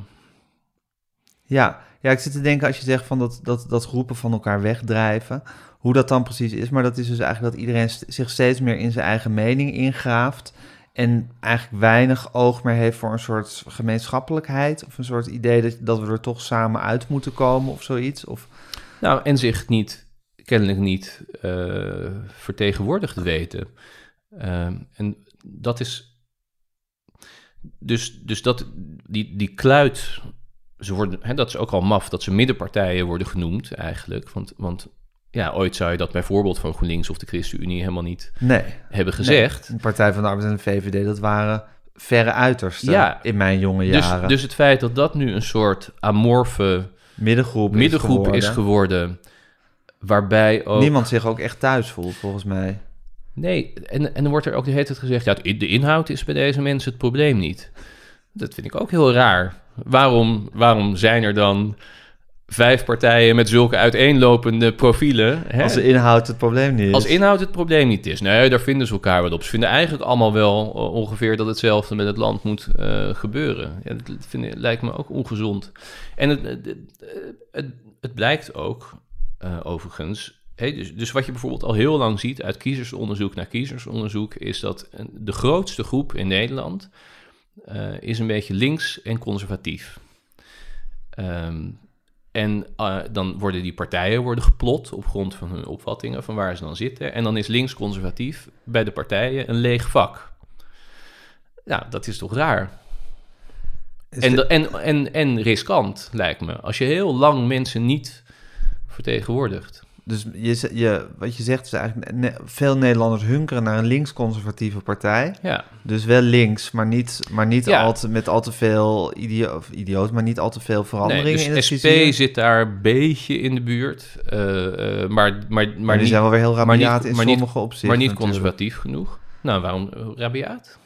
ja. ja, ik zit te denken als je zegt van dat, dat, dat groepen van elkaar wegdrijven, hoe dat dan precies is. Maar dat is dus eigenlijk dat iedereen zich steeds meer in zijn eigen mening ingraaft En eigenlijk weinig oog meer heeft voor een soort gemeenschappelijkheid. Of een soort idee dat, dat we er toch samen uit moeten komen of zoiets. Of, Nou, en zich niet, kennelijk niet eh, vertegenwoordigd weten. Ehm, en dat is. Dus, dus dat, die, die kluit. Ze worden, hè, dat is ook al maf dat ze middenpartijen worden genoemd, eigenlijk. Want, want ja, ooit zou je dat bijvoorbeeld van GroenLinks of de ChristenUnie helemaal niet nee. hebben gezegd. De Partij van de Arbeid en de VVD, dat waren verre uitersten Ja. in mijn jonge Dus, jaren. dus het feit dat dat nu een soort amorfe middengroep, middengroep is is geworden. geworden, waarbij ook... Niemand zich ook echt thuis voelt, volgens mij. Nee, en, en dan wordt er ook de hele tijd gezegd... ja, de inhoud is bij deze mensen het probleem niet. Dat vind ik ook heel raar. Waarom, waarom zijn er dan vijf partijen met zulke uiteenlopende profielen? Hè? Als de inhoud het probleem niet is. Als inhoud het probleem niet is. Nee, daar vinden ze elkaar wel op. Ze vinden eigenlijk allemaal wel eh, ongeveer dat hetzelfde met het land moet eh, gebeuren. Ja, dat vind, ik- lijkt me ook ongezond. En het, het, het, blijkt ook, eh, overigens... dus, dus wat je bijvoorbeeld al heel lang ziet uit kiezersonderzoek naar kiezersonderzoek... is dat de grootste groep in Nederland is een beetje links en conservatief. Ehm, en eh, dan worden die partijen worden geplot op grond van hun opvattingen van waar ze dan zitten. En dan is links-conservatief bij de partijen een leeg vak. Ja, dat is toch raar? Is En, de- en, en, en riskant, lijkt me. Als je heel lang mensen niet vertegenwoordigt. Dus je, wat je zegt is eigenlijk... ne- veel Nederlanders hunkeren naar een links-conservatieve partij. Ja, Dus wel links, maar niet, maar niet Ja. al te, met al te veel idio of idioot, maar niet al te veel nee, veranderingen in het dus SP vizier. zit daar een beetje in de buurt. eh, eh, maar, maar, maar, Maar niet, zijn wel weer heel maar rabiaat niet- in maar niet- sommige opzichten. maar niet natuurlijk. conservatief genoeg. Nou, waarom eh, rabiaat?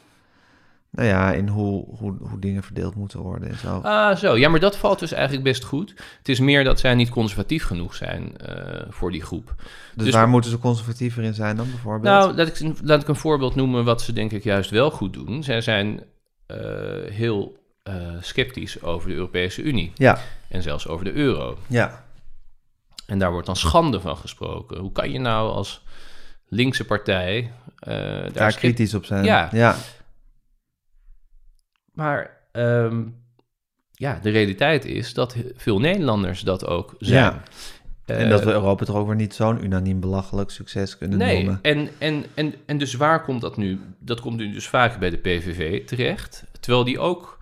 Nou ja, in hoe, hoe, hoe dingen verdeeld moeten worden en zo. Ah, zo. Ja, maar dat valt dus eigenlijk best goed. Het is meer dat zij niet conservatief genoeg zijn eh, voor die groep. dus, dus- waar moeten ze conservatiever in zijn dan bijvoorbeeld? Nou, laat ik, laat ik een voorbeeld noemen wat ze denk ik juist wel goed doen. Zij zijn eh, heel eh, sceptisch over de Europese Unie ja, en zelfs over de euro. ja. En daar wordt dan schande van gesproken. Hoe kan je nou als linkse partij daar daar kritisch op zijn. Ja. ja. Maar ehm, ja, de realiteit is dat veel Nederlanders dat ook zijn. Ja. En dat we Europa toch ook weer niet zo'n unaniem belachelijk succes kunnen Nee, noemen. en, en, en, en dus waar komt dat nu? Dat komt nu dus vaak bij de PVV terecht. Terwijl die ook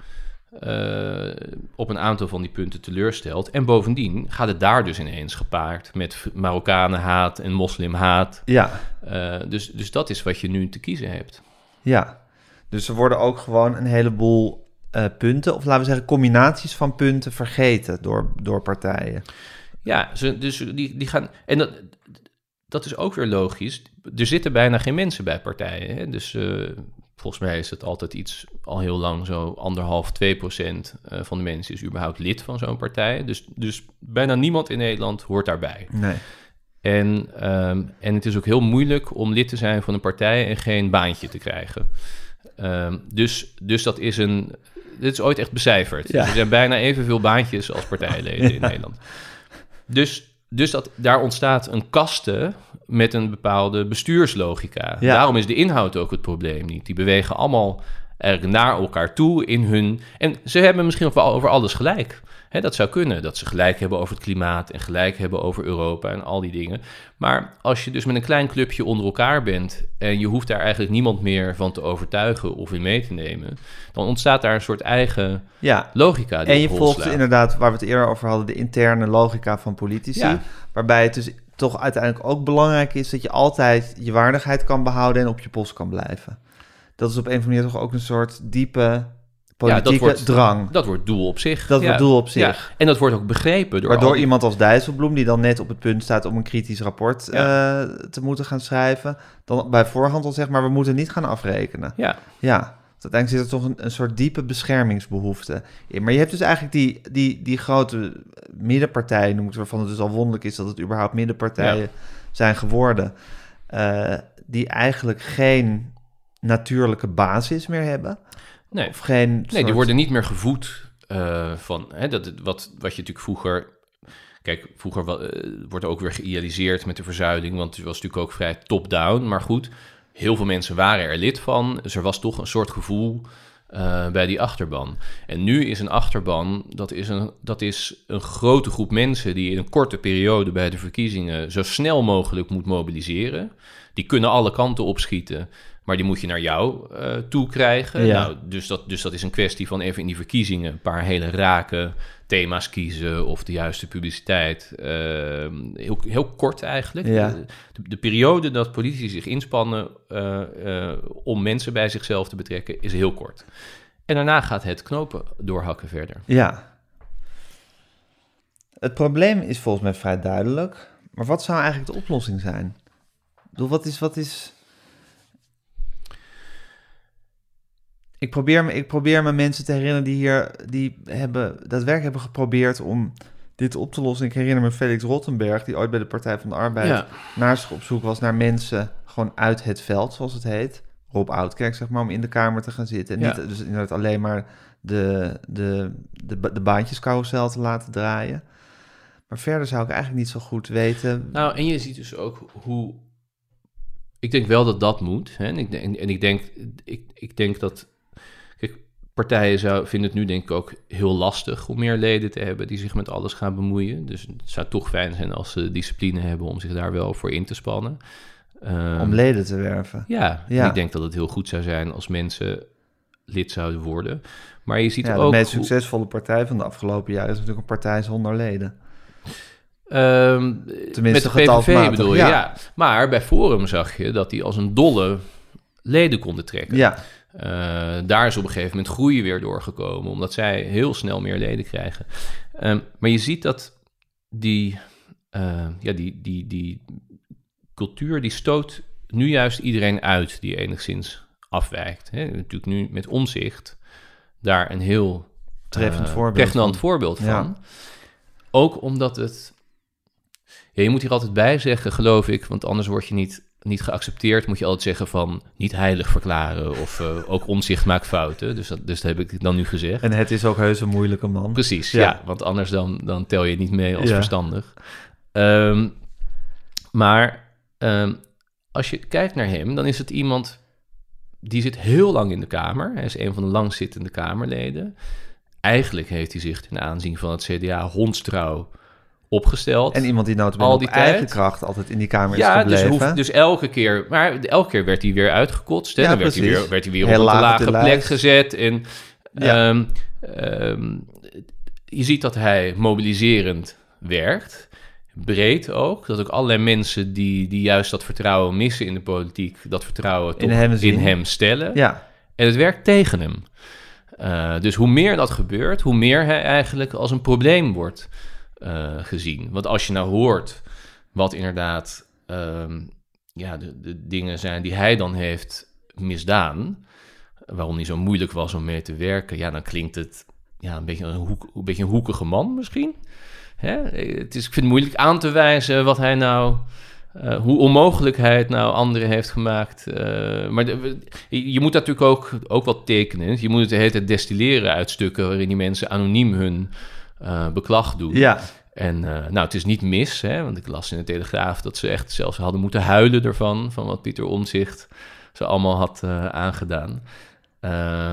eh, op een aantal van die punten teleurstelt. En bovendien gaat het daar dus ineens gepaard met Marokkanenhaat en moslimhaat. Ja, Eh, dus, dus dat is wat je nu te kiezen hebt. ja. Dus er worden ook gewoon een heleboel eh, punten, of laten we zeggen combinaties van punten, vergeten door, door partijen. Ja, ze, dus die, die gaan. En dat, dat is ook weer logisch. Er zitten bijna geen mensen bij partijen. Hè? Dus eh, volgens mij is het altijd iets al heel lang zo anderhalf, twee procent eh, van de mensen is überhaupt lid van zo'n partij. Dus, dus bijna niemand in Nederland hoort daarbij. Nee. En, ehm, en het is ook heel moeilijk om lid te zijn van een partij en geen baantje te krijgen. Ehm, dus, dus dat is een. Dit is ooit echt becijferd. Ja. Er zijn bijna evenveel baantjes als partijleden in Nederland. Dus, dus dat, daar ontstaat een kaste met een bepaalde bestuurslogica. Ja. Daarom is de inhoud ook het probleem niet. Die bewegen allemaal naar elkaar toe in hun... En ze hebben misschien ook wel over alles gelijk. Dat zou kunnen, dat ze gelijk hebben over het klimaat... en gelijk hebben over Europa en al die dingen. Maar als je dus met een klein clubje onder elkaar bent... en je hoeft daar eigenlijk niemand meer van te overtuigen of in mee te nemen... dan ontstaat daar een soort eigen Ja, logica. die en je volgt slaat. inderdaad, waar we het eerder over hadden, de interne logica van politici. Ja. Waarbij het dus toch uiteindelijk ook belangrijk is dat je altijd je waardigheid kan behouden en op je post kan blijven. Dat is op een of andere manier toch ook een soort diepe politieke wordt- drang. Dat wordt doel op zich. Dat wordt doel op zich. Ja. En dat wordt ook begrepen door Waardoor al iemand als Dijsselbloem, die dan net op het punt staat om een kritisch rapport Ja. eh, te moeten gaan schrijven, dan bij voorhand al zegt, maar we moeten niet gaan afrekenen. Ja, Ja, uiteindelijk zit er toch een, een soort diepe beschermingsbehoefte in. Maar je hebt dus eigenlijk die, die, die grote middenpartijen, noem ik het, waarvan het dus al wonderlijk is dat het überhaupt middenpartijen Ja. zijn geworden, eh, die eigenlijk geen natuurlijke basis meer hebben. Nee. Of geen Nee, die worden niet meer gevoed eh, van hè, dat, wat, wat je natuurlijk vroeger. Kijk, vroeger eh, wordt ook weer geïdealiseerd met de verzuiling, want het was natuurlijk ook vrij top-down. Maar goed, heel veel mensen waren er lid van. Dus er was toch een soort gevoel eh, bij die achterban. En nu is een achterban, dat is een, dat is een grote groep mensen die in een korte periode bij de verkiezingen zo snel mogelijk moet mobiliseren. Die kunnen alle kanten opschieten, maar die moet je naar jou uh, toe krijgen. Ja. Nou, dus, dat, dus dat is een kwestie van even in die verkiezingen een paar hele rake thema's kiezen of de juiste publiciteit. Uh, heel, heel kort eigenlijk. Ja. De, de, periode dat politici zich inspannen uh, uh, om mensen bij zichzelf te betrekken is heel kort. En daarna gaat het knopen doorhakken verder. Ja. Het probleem is volgens mij vrij duidelijk. Maar wat zou eigenlijk de oplossing zijn? Ik bedoel, wat is... Wat is... Ik probeer, me, ik probeer me mensen te herinneren die hier die hebben, daadwerkelijk hebben geprobeerd om dit op te lossen. Ik herinner me Felix Rottenberg, die ooit bij de Partij van de Arbeid Ja. naar zich op zoek was naar mensen gewoon uit het veld, zoals het heet. Rob Oudkerk, zeg maar, om in de Kamer te gaan zitten. En Ja. niet dus inderdaad alleen maar de, de, de, de baantjescarousel te laten draaien. Maar verder zou ik eigenlijk niet zo goed weten. Nou, en je ziet dus ook hoe. Ik denk wel dat dat moet. Hè? En, ik, denk- en ik, denk, ik, ik denk dat. Partijen zou, vinden het nu denk ik ook heel lastig om meer leden te hebben die zich met alles gaan bemoeien. Dus het zou toch fijn zijn als ze discipline hebben om zich daar wel voor in te spannen. Ehm, om leden te werven. ja, ik denk dat het heel goed zou zijn als mensen lid zouden worden. Maar je ziet Ja, de ook. meest hoe- succesvolle partij van de afgelopen jaren is natuurlijk een partij zonder leden. Ehm, Tenminste, met de PVV bedoel je, ja. ja. Maar bij Forum zag je dat die als een dolle leden konden trekken. Ja, Eh, daar is op een gegeven moment groei weer doorgekomen, omdat zij heel snel meer leden krijgen. Ehm, maar je ziet dat die, eh, ja, die, die, die cultuur, die stoot nu juist iedereen uit die enigszins afwijkt. Hè? Natuurlijk nu met omzicht daar een heel Treffend eh, voorbeeld pregnant van. voorbeeld van. Ja. Ook omdat het... Ja, je moet hier altijd bij zeggen, geloof ik, want anders word je niet, niet geaccepteerd. Moet je altijd zeggen van niet heilig verklaren of eh, ook omzicht maakt fouten. Dus dat, dus dat heb ik dan nu gezegd. en het is ook heus een moeilijke man. Precies, Ja. ja. want anders dan, dan tel je niet mee als Ja. verstandig. Ehm, maar ehm, als je kijkt naar hem, dan is het iemand die zit heel lang in de Kamer. Hij is een van de langzittende Kamerleden. Eigenlijk heeft hij zich ten aanzien van het CDA hondstrouw opgesteld. En iemand die nou Al die eigen kracht altijd in die kamer is ja, dus, gebleven. hoeft, dus elke keer, maar elke keer werd hij weer uitgekotst. Hè? Ja, dan werd hij, weer, werd hij weer op een lage plek lijst. gezet. En Ja. ehm, ehm, je ziet dat hij mobiliserend werkt. Breed ook. Dat ook allerlei mensen die, die juist dat vertrouwen missen in de politiek, dat vertrouwen In hem in hem stellen. Ja, En het werkt tegen hem. Eh, dus hoe meer dat gebeurt, hoe meer hij eigenlijk als een probleem wordt eh, gezien. Want als je nou hoort wat inderdaad ehm, ja, de, de dingen zijn die hij dan heeft misdaan, waarom hij zo moeilijk was om mee te werken, ja, dan klinkt het ja, een, beetje een, hoek, een beetje een hoekige man misschien. Hè? Het is, ik vind het moeilijk aan te wijzen wat hij nou eh, hoe onmogelijk hij het nou anderen heeft gemaakt. Eh, maar je moet natuurlijk ook, ook wat tekenen. Je moet het de hele tijd destilleren uit stukken waarin die mensen anoniem hun eh, beklag doen. ja. En eh, nou, het is niet mis, hè, want ik las in de Telegraaf dat ze echt zelfs hadden moeten huilen ervan, van wat Pieter Omzicht ze allemaal had eh, aangedaan.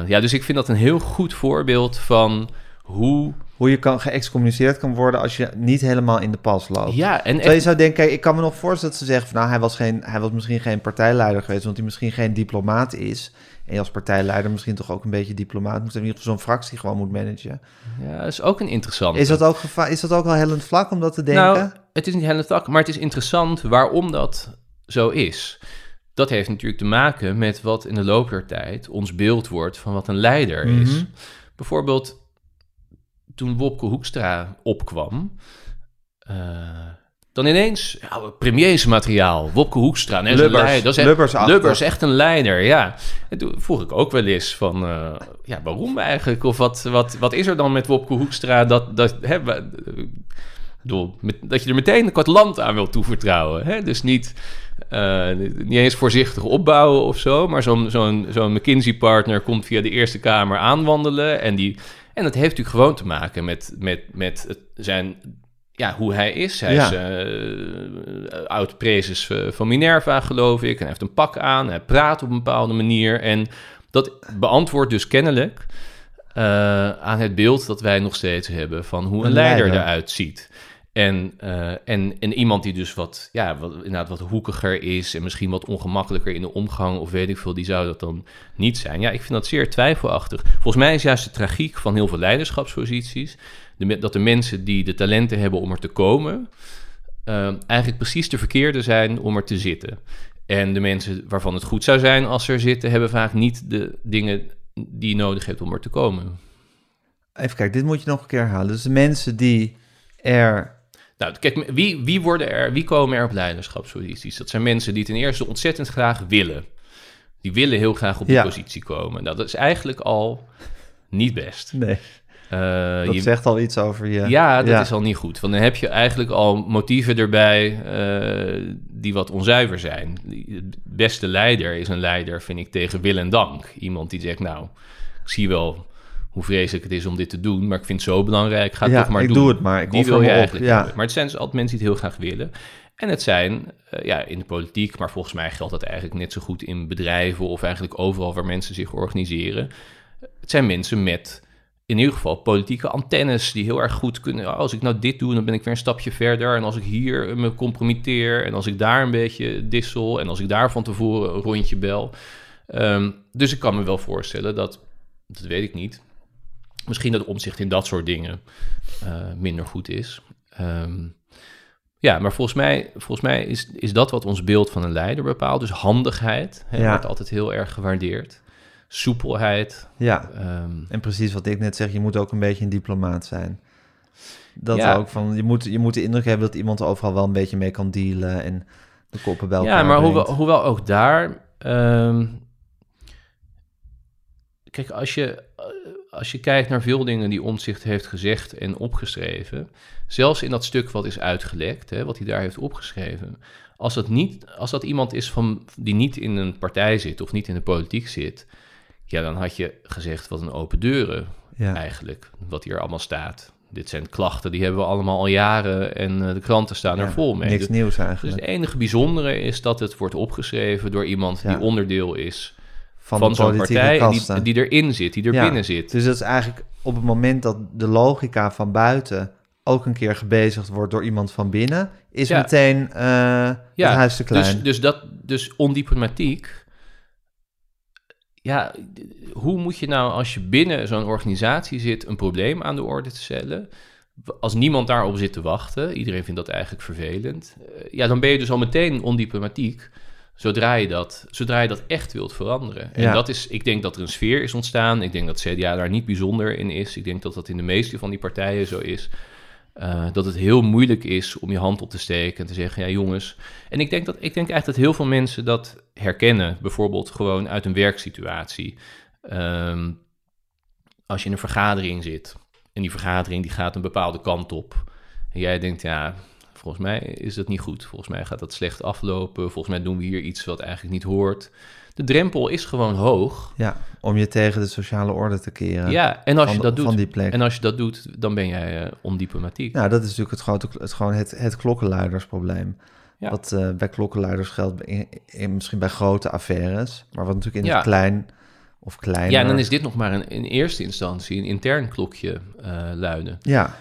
Ja, dus ik vind dat een heel goed voorbeeld van hoe... Hoe je kan geëxcommuniceerd kan worden als je niet helemaal in de pas loopt. Ja, en Terwijl je echt, zou denken, kijk, ik kan me nog voorstellen dat ze zeggen van nou, hij was, geen, hij was misschien geen partijleider geweest, want hij misschien geen diplomaat is. En je als partijleider misschien toch ook een beetje diplomaat moet zijn, in ieder geval zo'n fractie gewoon moet managen. ja, dat is ook een interessante. Is dat ook, is dat ook wel hellend vlak om dat te denken? Nou, het is niet helemaal tak, maar het is interessant waarom dat zo is. Dat heeft natuurlijk te maken met wat in de loop der tijd ons beeld wordt van wat een leider is. Mhm. Bijvoorbeeld toen Wopke Hoekstra opkwam, eh, dan ineens ja, premiersmateriaal, Wopke Hoekstra. Een Lubbers, leider. Dat is echt, Lubbersachtig. Lubbers, echt een leider, ja. En toen vroeg ik ook wel eens van, eh, ja, waarom eigenlijk? Of wat, wat, wat is er dan met Wopke Hoekstra dat, dat, hè, bedoel, met, dat je er meteen een kwart land aan wil toevertrouwen. Hè? Dus niet, eh, niet eens voorzichtig opbouwen of zo, maar zo'n zo'n zo'n McKinsey-partner komt via de Eerste Kamer aanwandelen. En, die, en dat heeft natuurlijk gewoon te maken met, met, met het, zijn ja, hoe hij is. Hij Ja. is eh oud prezes eh, van Minerva, geloof ik. En hij heeft een pak aan. Hij praat op een bepaalde manier. En dat beantwoordt dus kennelijk eh, aan het beeld dat wij nog steeds hebben van hoe een, Een leider, leider. eruit ziet. En, en, en iemand die dus wat, ja, wat, inderdaad wat hoekiger is en misschien wat ongemakkelijker in de omgang of weet ik veel, die zou dat dan niet zijn. Ja, ik vind dat zeer twijfelachtig. Volgens mij is juist de tragiek van heel veel leiderschapsposities de, dat de mensen die de talenten hebben om er te komen, eh, eigenlijk precies de verkeerde zijn om er te zitten. En de mensen waarvan het goed zou zijn als ze er zitten, hebben vaak niet de dingen die je nodig hebt om er te komen. Even kijken, dit moet je nog een keer herhalen. Dus de mensen die er... Nou, kijk, wie, wie, worden er, wie komen er op leiderschapsposities? Dat zijn mensen die ten eerste ontzettend graag willen. Die willen heel graag op die Ja. positie komen. Nou, dat is eigenlijk al niet best. Nee, Eh, dat je- zegt al iets over je... ja, dat is al niet goed. Want dan heb je eigenlijk al motieven erbij eh, die wat onzuiver zijn. Het beste leider is een leider, vind ik, tegen wil en dank. Iemand die zegt, nou, ik zie wel hoe vreselijk het is om dit te doen, maar ik vind het zo belangrijk, ga het Ja, toch maar ik doen. doe het maar, ik die wil je eigenlijk ja. Maar het zijn dus altijd mensen die het heel graag willen. En het zijn, eh, ja, in de politiek, maar volgens mij geldt dat eigenlijk net zo goed in bedrijven of eigenlijk overal waar mensen zich organiseren. Het zijn mensen met in ieder geval politieke antennes die heel erg goed kunnen. "Oh, als ik nou dit doe, dan ben ik weer een stapje verder. En als ik hier me compromitteer en als ik daar een beetje dissel en als ik daar van tevoren een rondje bel. Ehm, dus ik kan me wel voorstellen dat, dat weet ik niet, misschien dat omzicht in dat soort dingen eh, minder goed is. Ehm, ja, maar volgens mij, volgens mij is, is dat wat ons beeld van een leider bepaalt. Dus handigheid hè, Ja. wordt altijd heel erg gewaardeerd. Soepelheid. Ja, ehm, en precies wat ik net zeg, je moet ook een beetje een diplomaat zijn. Dat Ja. ook van, je moet, je moet de indruk hebben dat iemand overal wel een beetje mee kan dealen en de koppen elkaar Ja, maar hoewel, hoewel ook daar. ehm, kijk, als je, als je kijkt naar veel dingen die Omtzigt heeft gezegd en opgeschreven. Zelfs in dat stuk wat is uitgelekt, hè, wat hij daar heeft opgeschreven. Als dat, niet, als dat iemand is van, die niet in een partij zit of niet in de politiek zit. Ja, dan had je gezegd wat een open deuren Ja. eigenlijk, wat hier allemaal staat. Dit zijn klachten, die hebben we allemaal al jaren en eh, de kranten staan er Ja, vol mee. Niks Dus- nieuws dus eigenlijk. het enige bijzondere is dat het wordt opgeschreven door iemand Ja. die onderdeel is van, van, zo'n partij kasten. die, die erin zit, die er Ja, binnen zit. Dus dat is eigenlijk op het moment dat de logica van buiten ook een keer gebezigd wordt door iemand van binnen, is Ja. meteen eh het huis te klein. Dus, dus, dat, dus ondiplomatiek. Ja, hoe moet je nou als je binnen zo'n organisatie zit een probleem aan de orde te stellen? Als niemand daarop zit te wachten, iedereen vindt dat eigenlijk vervelend. eh, Ja, dan ben je dus al meteen ondiplomatiek. Zodra je dat, zodra je dat echt wilt veranderen. En Ja. dat is, ik denk dat er een sfeer is ontstaan. Ik denk dat CDA daar niet bijzonder in is. Ik denk dat dat in de meeste van die partijen zo is. Eh, dat het heel moeilijk is om je hand op te steken en te zeggen: ja, jongens. En ik denk, dat, ik denk eigenlijk dat heel veel mensen dat herkennen. Bijvoorbeeld gewoon uit een werksituatie. Ehm, als je in een vergadering zit en die vergadering die gaat een bepaalde kant op. En jij denkt: ja, volgens mij is dat niet goed. Volgens mij gaat dat slecht aflopen. Volgens mij doen we hier iets wat eigenlijk niet hoort. De drempel is gewoon hoog. Ja, om je tegen de sociale orde te keren. Ja, en als van, je dat doet, Van die plek. en als je dat doet, dan ben jij eh, ondiplomatiek. Nou, dat is natuurlijk het, grote, het, gewoon het, het klokkenluidersprobleem. Ja. Wat eh, bij klokkenluiders geldt, in, in- misschien bij grote affaires, maar wat natuurlijk in Ja. het klein of kleiner... Ja, en dan is dit nog maar een, in eerste instantie een intern klokje eh, luiden. Ja.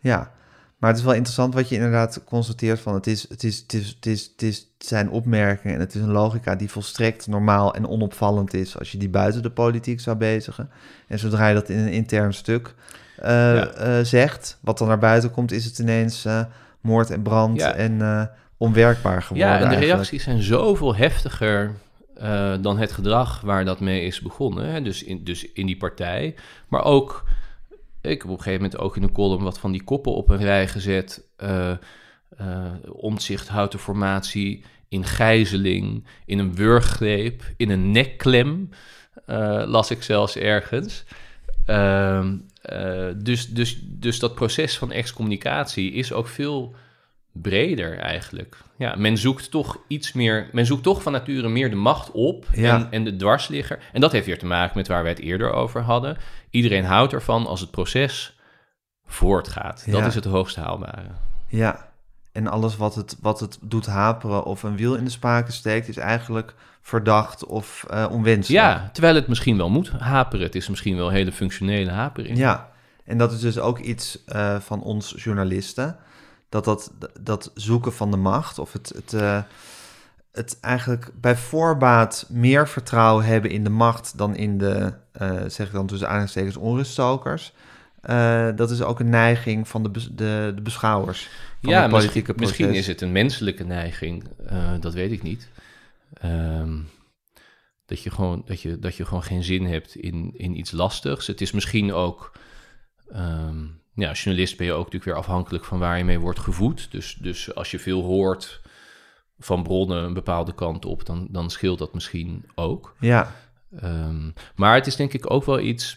ja, maar het is wel interessant wat je inderdaad constateert van het is, het is, het is, het is, het is het zijn opmerkingen en het is een logica die volstrekt normaal en onopvallend is als je die buiten de politiek zou bezigen. En zodra je dat in een intern stuk eh, Ja. eh, zegt, wat dan naar buiten komt, is het ineens eh, moord en brand Ja. en onwerkbaar geworden. Ja, en de eigenlijk. reacties zijn zoveel heftiger dan het gedrag waar dat mee is begonnen. Hè? Dus, in, dus in die partij. Maar ook, ik heb op een gegeven moment ook in een column wat van die koppen op een rij gezet. houdt de formatie in gijzeling, in een wurggreep, in een nekklem. eh, las ik zelfs ergens. Ehm, eh, dus, dus, dus dat proces van excommunicatie is ook veel breder eigenlijk. Ja, men zoekt toch iets meer, men zoekt toch van nature meer de macht op Ja. en, en de dwarsligger. En dat heeft weer te maken met waar wij het eerder over hadden. Iedereen houdt ervan als het proces voortgaat. Dat is het hoogst haalbare. Ja, en alles wat het, wat het doet haperen of een wiel in de spaken steekt, is eigenlijk verdacht of eh, onwenselijk. Ja, terwijl het misschien wel moet haperen. Het is misschien wel een hele functionele hapering. Ja, en dat is dus ook iets eh, van ons journalisten. Dat, dat dat zoeken van de macht of het, het, eh, het eigenlijk bij voorbaat meer vertrouwen hebben in de macht dan in de, eh, zeg ik dan tussen aanhalingstekens, onruststokers. Eh, dat is ook een neiging van de, bes- de, de beschouwers van ja, het politieke misschien, proces. misschien is het een menselijke neiging. dat weet ik niet. Ehm, dat, je gewoon, dat, je, dat je gewoon geen zin hebt in, in iets lastigs. Het is misschien ook... ehm, ja, als journalist ben je ook natuurlijk weer afhankelijk van waar je mee wordt gevoed. Dus, dus als je veel hoort van bronnen een bepaalde kant op, dan, dan scheelt dat misschien ook. Ja, Ehm, maar het is denk ik ook wel iets.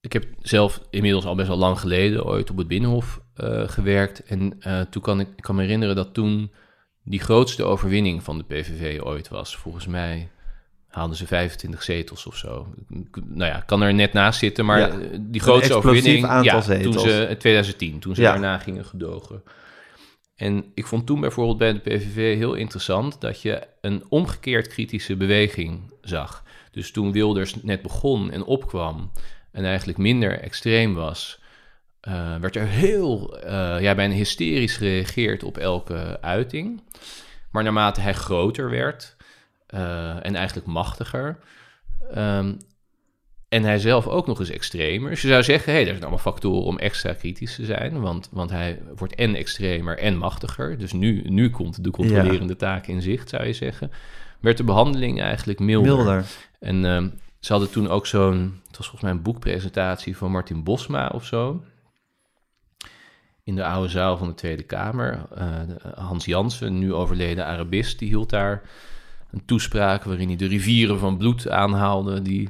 Ik heb zelf inmiddels al best wel lang geleden ooit op het Binnenhof eh, gewerkt. En eh, toen kan ik, ik kan me herinneren dat toen die grootste overwinning van de PVV ooit was. Volgens mij haalden ze 25 zetels of zo. Nou ja, kan er net naast zitten, maar Ja, eh, die grootste overwinning... aantal ja, zetels. toen ze, in 2010, toen ze Ja. daarna gingen gedogen. En ik vond toen bijvoorbeeld bij de PVV heel interessant dat je een omgekeerd kritische beweging zag. Dus toen Wilders net begon en opkwam en eigenlijk minder extreem was, eh, werd er heel, eh, ja, bijna hysterisch gereageerd op elke uiting. Maar naarmate hij groter werd eh, en eigenlijk machtiger, ehm, en hij zelf ook nog eens extremer. Dus je zou zeggen, hé, hey, er zijn allemaal factoren om extra kritisch te zijn. Want, want hij wordt en extremer en machtiger. Dus nu, nu komt de controlerende taak in zicht, zou je zeggen. Werd de behandeling eigenlijk milder. milder. En ehm, ze hadden toen ook zo'n... Het was volgens mij een boekpresentatie van Martin Bosma of zo. In de oude zaal van de Tweede Kamer. Eh, de- Hans Jansen, nu overleden Arabist, die hield daar een toespraak... waarin hij de rivieren van bloed aanhaalde... die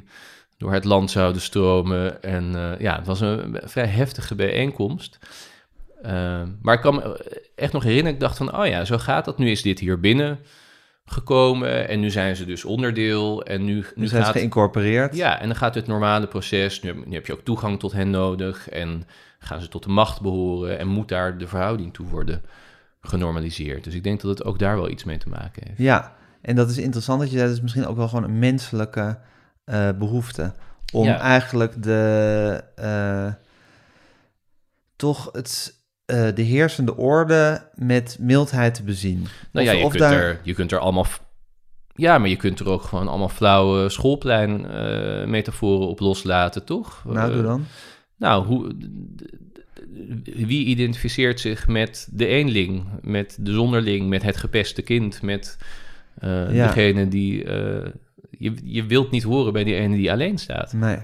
door het land zouden stromen. En eh, ja, het was een vrij heftige bijeenkomst. Eh, maar ik kan me echt nog herinneren, ik dacht van, oh ja, zo gaat dat. Nu is dit hier binnen gekomen en nu zijn ze dus onderdeel. En nu, nu zijn ze gaat geïncorporeerd. ja, en dan gaat het normale proces. Nu, nu heb je ook toegang tot hen nodig. En gaan ze tot de macht behoren. En moet daar de verhouding toe worden genormaliseerd. Dus ik denk dat het ook daar wel iets mee te maken heeft. Ja, en dat is interessant dat je zei, dat is misschien ook wel gewoon een menselijke eh, behoefte. Om Ja. eigenlijk de, eh, toch het, eh, de heersende orde met mildheid te bezien. Nou ja, je, kunt daar- er, je kunt er allemaal... Ja, maar je kunt er ook gewoon allemaal flauwe schoolplein-metaforen op loslaten, toch? Nou, doe dan. Nou, hoe, wie identificeert zich met de eenling, met de zonderling, met het gepeste kind, met Ja. degene die... eh, je, je wilt niet horen bij die ene die alleen staat. Nee,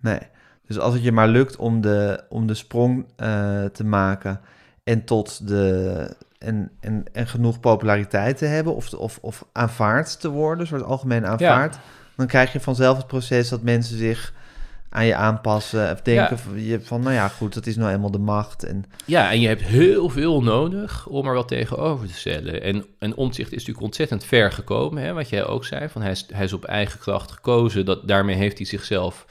nee. Dus als het je maar lukt om de, om de sprong eh, te maken en tot de... En, en, en genoeg populariteit te hebben of, of, of aanvaard te worden, een soort algemeen aanvaard, dan krijg je vanzelf het proces dat mensen zich aan je aanpassen of denken Ja. van, je, van, nou ja, goed, dat is nou eenmaal de macht. En Ja, en je hebt heel veel nodig om er wat tegenover te stellen. En, en Omtzigt is natuurlijk ontzettend ver gekomen, hè, wat jij ook zei. Van hij, is, hij is op eigen kracht gekozen. Dat, daarmee heeft hij zichzelf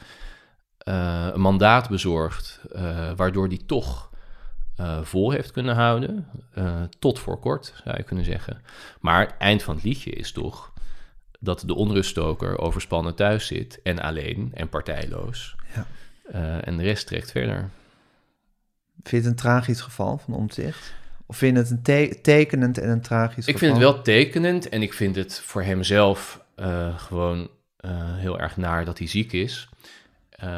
eh, een mandaat bezorgd, eh, waardoor hij toch eh, vol heeft kunnen houden. tot voor kort, zou je kunnen zeggen. Maar het eind van het liedje is toch dat de onruststoker overspannen thuis zit en alleen en partijloos. Ja. Eh, en de rest trekt verder. vind je het een tragisch geval van omzicht? Of vind je het een te- tekenend en een tragisch Ik geval? vind het wel tekenend en ik vind het voor hemzelf eh, gewoon eh, heel erg naar dat hij ziek is.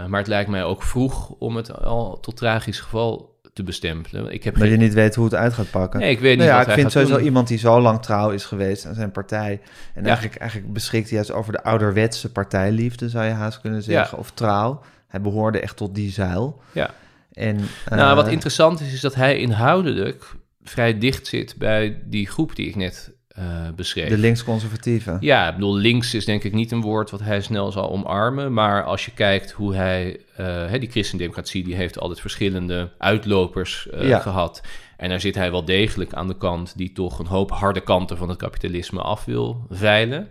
Maar het lijkt mij ook vroeg om het al tot tragisch geval te bestempelen. Ik heb Dat geen... je niet weet hoe het uit gaat pakken. Nee, ik weet niet Nou ja, ik vind sowieso doen. iemand die zo lang trouw is geweest aan zijn partij. En Ja. eigenlijk, eigenlijk beschikt hij juist over de ouderwetse partijliefde, zou je haast kunnen zeggen. Of trouw. Hij behoorde echt tot die zuil. Ja. En, Nou, eh, wat interessant is, is dat hij inhoudelijk vrij dicht zit bij die groep die ik net eh, beschreef. De linksconservatieven. Ja, ik bedoel, links is denk ik niet een woord wat hij snel zal omarmen. Maar als je kijkt hoe hij, eh, hè, die christendemocratie, die heeft altijd verschillende uitlopers eh, Ja. gehad. En daar zit hij wel degelijk aan de kant die toch een hoop harde kanten van het kapitalisme af wil veilen.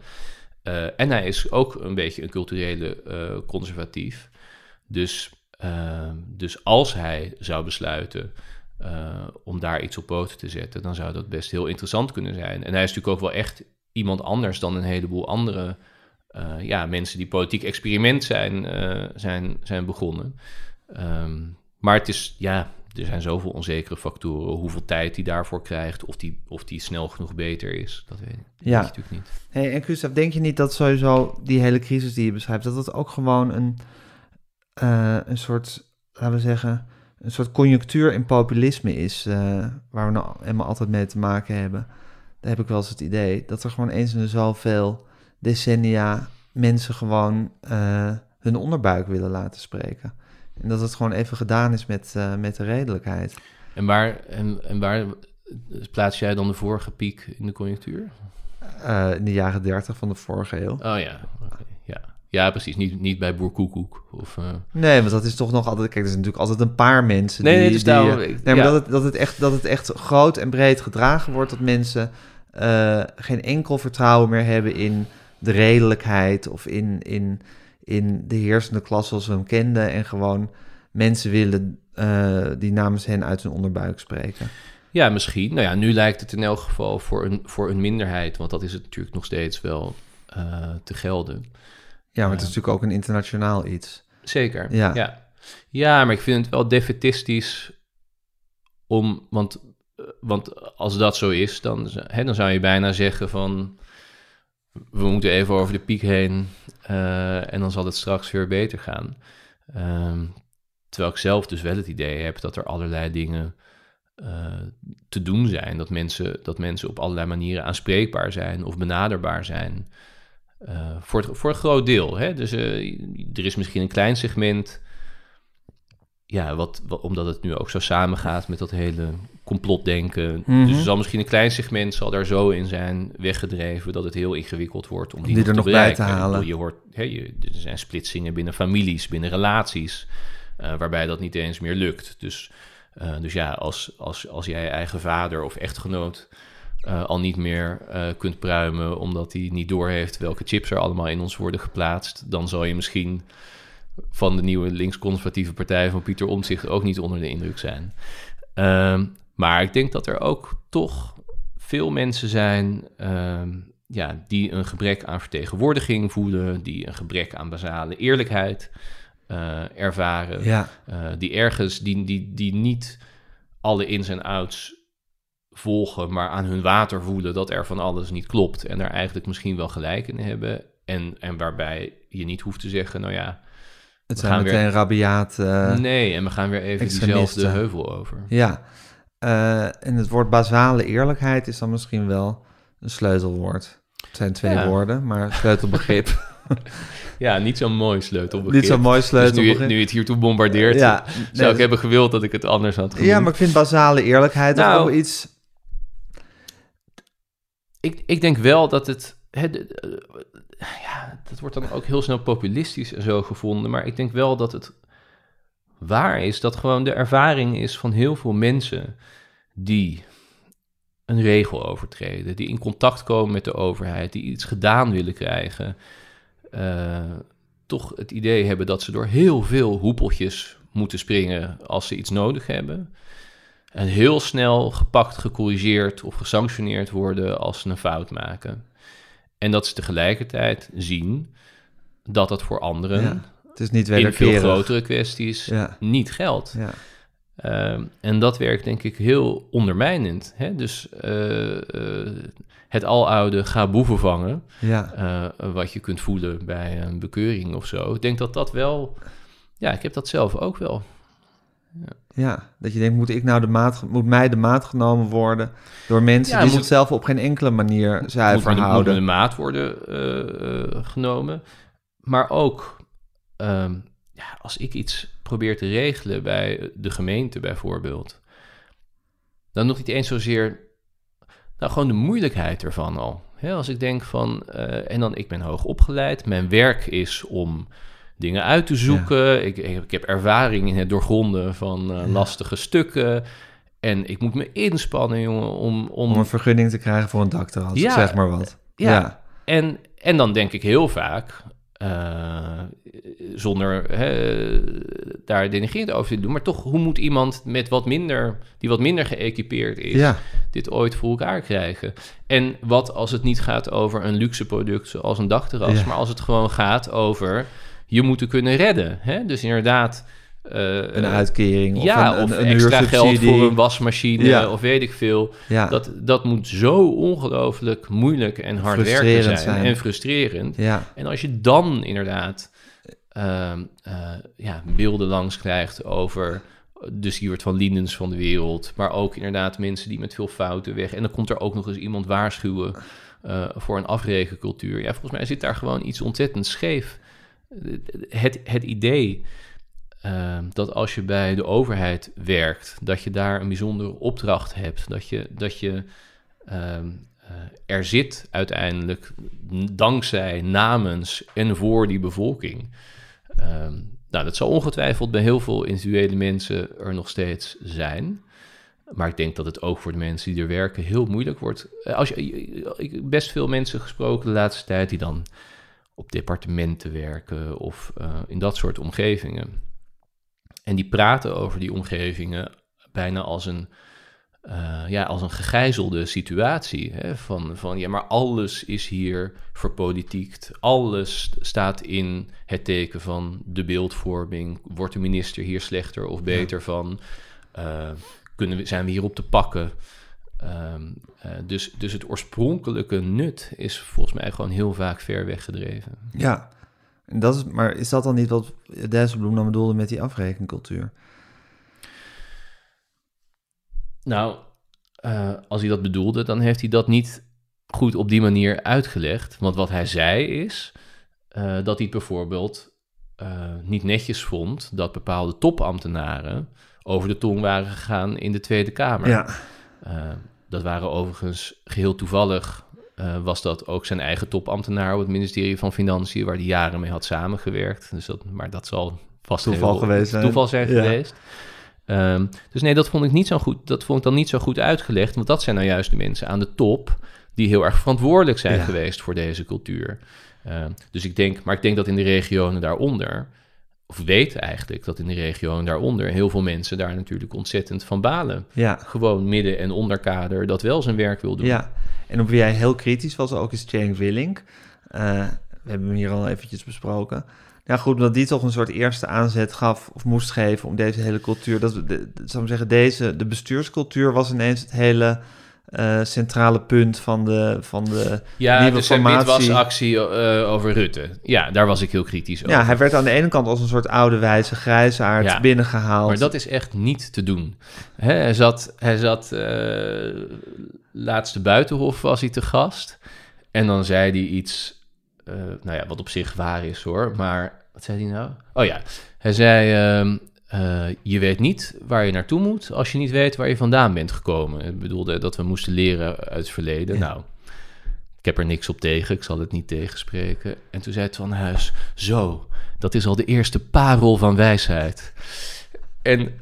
En hij is ook een beetje een culturele conservatief. Dus dus als hij zou besluiten eh, om daar iets op poten te zetten, dan zou dat best heel interessant kunnen zijn. En hij is natuurlijk ook wel echt iemand anders dan een heleboel andere eh, ja, mensen die politiek experiment zijn, eh, zijn, zijn begonnen. Ehm, maar het is, ja, er zijn zoveel onzekere factoren. Hoeveel tijd hij daarvoor krijgt, of die, of die snel genoeg beter is, dat weet, ik- dat Ja. weet je natuurlijk niet. Hey, en Gustav, denk je niet dat sowieso die hele crisis die je beschrijft, dat het ook gewoon een, een soort, laten we zeggen, een soort conjunctuur in populisme is, eh, waar we nou helemaal altijd mee te maken hebben? Daar heb ik wel eens het idee dat er gewoon eens in de zoveel decennia mensen gewoon eh, hun onderbuik willen laten spreken. En dat het gewoon even gedaan is met, eh, met de redelijkheid. En waar, en, en waar plaats jij dan de vorige piek in de conjunctuur? In de jaren dertig van de vorige eeuw. Oh ja, oké, ja. Ja, precies. Niet, niet bij Boer Koekoek. Of, eh, Nee, want dat is toch nog altijd... Kijk, er zijn natuurlijk altijd een paar mensen Nee, die... nee, dus die, daarom- eh, nee, maar ja. dat, het, dat, het echt, dat het echt groot en breed gedragen wordt... dat mensen eh, geen enkel vertrouwen meer hebben in de redelijkheid... of in, in, in de heersende klasse zoals we hem kenden... en gewoon mensen willen die namens hen uit hun onderbuik spreken. ja, misschien. Nou ja, nu lijkt het in elk geval voor een, voor een minderheid, want dat is het natuurlijk nog steeds wel te gelden. Ja, maar het is natuurlijk ook een internationaal iets. Zeker. Ja. ja. Ja, maar ik vind het wel defetistisch om, want, eh, want als dat zo is, dan, hè, dan zou je bijna zeggen van, we moeten even over de piek heen eh, en dan zal het straks weer beter gaan. Ehm, terwijl ik zelf dus wel het idee heb dat er allerlei dingen eh, te doen zijn. Dat mensen, dat mensen op allerlei manieren aanspreekbaar zijn of benaderbaar zijn. Eh, voor, het, voor een groot deel. Hè? Dus eh, er is misschien een klein segment. Ja, wat, wat, omdat het nu ook zo samengaat met dat hele complotdenken. Mhm. Dus er zal misschien een klein segment zal daar zo in zijn weggedreven dat het heel ingewikkeld wordt om die, die er nog bij bereiken. te Ik bedoel, halen. Je hoort, hè, je, er zijn splitsingen binnen families, binnen relaties, eh, waarbij dat niet eens meer lukt. Dus, dus ja, als, als, als jij eigen vader of echtgenoot eh, al niet meer eh, kunt pruimen omdat hij niet doorheeft welke chips er allemaal in ons worden geplaatst, dan zal je misschien van de nieuwe links-conservatieve partij van Pieter Omtzigt ook niet onder de indruk zijn. Ehm, maar ik denk dat er ook toch veel mensen zijn ehm, ja, die een gebrek aan vertegenwoordiging voelen, die een gebrek aan basale eerlijkheid eh, ervaren, Ja, die ergens, die, die, die niet alle ins en outs volgen, maar aan hun water voelen dat er van alles niet klopt en daar eigenlijk misschien wel gelijk in hebben. En, en waarbij je niet hoeft te zeggen, nou ja, het We zijn gaan weer- meteen rabiaat... eh, nee, en we gaan weer even diezelfde heuvel over. Ja, eh, en het woord basale eerlijkheid is dan misschien wel een sleutelwoord. Het zijn twee Ja. woorden, maar sleutelbegrip. Ja, niet zo'n mooi sleutelbegrip. Niet zo'n mooi Dus nu, sleutelbegrip. je- nu je het hiertoe bombardeert, ja, zou ik hebben gewild dat ik het anders had genoemd. ja, maar ik vind basale eerlijkheid Nou, ook iets... ik, denk wel dat het. Eh, ja, dat wordt dan ook heel snel populistisch en zo gevonden. Maar ik denk wel dat het waar is dat gewoon de ervaring is van heel veel mensen die een regel overtreden, die in contact komen met de overheid, die iets gedaan willen krijgen, eh, toch het idee hebben dat ze door heel veel hoepeltjes moeten springen als ze iets nodig hebben. En heel snel gepakt, gecorrigeerd of gesanctioneerd worden als ze een fout maken. En dat ze tegelijkertijd zien dat dat voor anderen Ja, het is niet in veel grotere kwesties Ja, niet geldt. ja. Ehm, en dat werkt denk ik heel ondermijnend. Hè? Dus eh, eh, het aloude ga boeven vangen, ja. eh, wat je kunt voelen bij een bekeuring of zo. Ik denk dat dat wel, ja, ik heb dat zelf ook wel. Ja, dat je denkt, moet, ik nou de maat, moet mij de maat genomen worden door mensen Ja, die moet- zichzelf op geen enkele manier zuiver moet houden? de maat worden eh, eh, genomen. Maar ook ehm, ja, als ik iets probeer te regelen bij de gemeente bijvoorbeeld, dan nog niet eens zozeer, nou gewoon de moeilijkheid ervan al. Als ik denk van, eh, en dan ik ben hoog opgeleid, mijn werk is om dingen uit te zoeken. Ik, ik, ik heb ervaring in het doorgronden van eh, lastige stukken. En ik moet me inspannen, jongen, om, om, Om een vergunning te krijgen voor een dakterras, Ja, zeg maar wat. ja. ja. En, en dan denk ik heel vaak, eh, zonder hè, daar denigrerend over te doen. Maar toch, hoe moet iemand met wat minder, die wat minder geëquipeerd is, Ja. dit ooit voor elkaar krijgen? En wat als het niet gaat over een luxe product zoals een dakterras, Ja. maar als het gewoon gaat over je moeten kunnen redden. Hè? Dus inderdaad. eh, Een uitkering of ja, een, of een, extra geld voor een wasmachine Ja. of weet ik veel. Ja. Dat, dat moet zo ongelooflijk moeilijk en hard werken zijn, zijn. en frustrerend. ja. En als je dan inderdaad ehm, eh, ja, beelden langs krijgt over de Siewert van Lienens van de wereld, maar ook inderdaad mensen die met veel fouten weg. En dan komt er ook nog eens iemand waarschuwen eh, voor een afrekencultuur. Ja, volgens mij zit daar gewoon iets ontzettend scheef. Het, het idee ehm, dat als je bij de overheid werkt, dat je daar een bijzondere opdracht hebt, dat je, dat je ehm, eh, er zit uiteindelijk dankzij, namens en voor die bevolking. Ehm, nou, dat zal ongetwijfeld bij heel veel individuele mensen er nog steeds zijn. Maar ik denk dat het ook voor de mensen die er werken heel moeilijk wordt. Eh, Als je, ik best veel mensen gesproken de laatste tijd die dan op departementen werken of eh, in dat soort omgevingen. En die praten over die omgevingen bijna als een, eh, ja, als een gegijzelde situatie. Hè? Van, van ja, maar alles is hier verpolitiekt. Alles staat in het teken van de beeldvorming. Wordt de minister hier slechter of beter van? Eh, kunnen we, zijn we hierop te pakken? Ehm, eh, dus, dus het oorspronkelijke nut is volgens mij gewoon heel vaak ver weggedreven. Ja, dat is, maar is dat dan niet wat Dijsselbloem dan bedoelde met die afrekencultuur? Nou, eh, als hij dat bedoelde, dan heeft hij dat niet goed op die manier uitgelegd. Want wat hij zei is eh, dat hij het bijvoorbeeld niet netjes vond dat bepaalde topambtenaren over de tong waren gegaan in de Tweede Kamer. Ja, dat waren overigens geheel toevallig. eh, was dat ook zijn eigen topambtenaar op het ministerie van Financiën, waar hij jaren mee had samengewerkt. Dus dat, maar dat zal vast Toeval heel- geweest zijn. Toeval zijn Ja. geweest. Ehm, dus nee, dat vond ik niet zo goed. Dat vond ik dan niet zo goed uitgelegd, want dat zijn nou juist de mensen aan de top die heel erg verantwoordelijk zijn Ja. geweest voor deze cultuur. Ehm, dus ik denk, maar ik denk dat in de regionen daaronder, of weet eigenlijk dat in de regionen daaronder heel veel mensen daar natuurlijk ontzettend van balen ja, gewoon midden- en onderkader dat wel zijn werk wil doen. ja. En op wie jij heel kritisch was ook is Cenk Willink. Eh, we hebben hem hier al eventjes besproken. Ja, goed, omdat die toch een soort eerste aanzet gaf of moest geven om deze hele cultuur. Dat, we- de, de- zou ik zeggen, deze, de bestuurscultuur was ineens het hele eh, centrale punt van de, van de Ja, nieuwe dus formatie. witwasactie eh over Rutte. Ja, daar was ik heel kritisch over. Ja, hij werd aan de ene kant als een soort oude wijze grijsaard Ja. binnengehaald. Maar dat is echt niet te doen. Hè, hij zat, hij zat eh, laatste buitenhof was hij te gast. En dan zei hij iets, nou ja, wat op zich waar is hoor. Maar wat zei hij nou? Oh ja, hij zei, ehm, eh, je weet niet waar je naartoe moet als je niet weet waar je vandaan bent gekomen. Het bedoelde dat we moesten leren uit het verleden. Nou, ik heb er niks op tegen, ik zal het niet tegenspreken. En toen zei het van Huis, zo, dat is al de eerste parel van wijsheid. En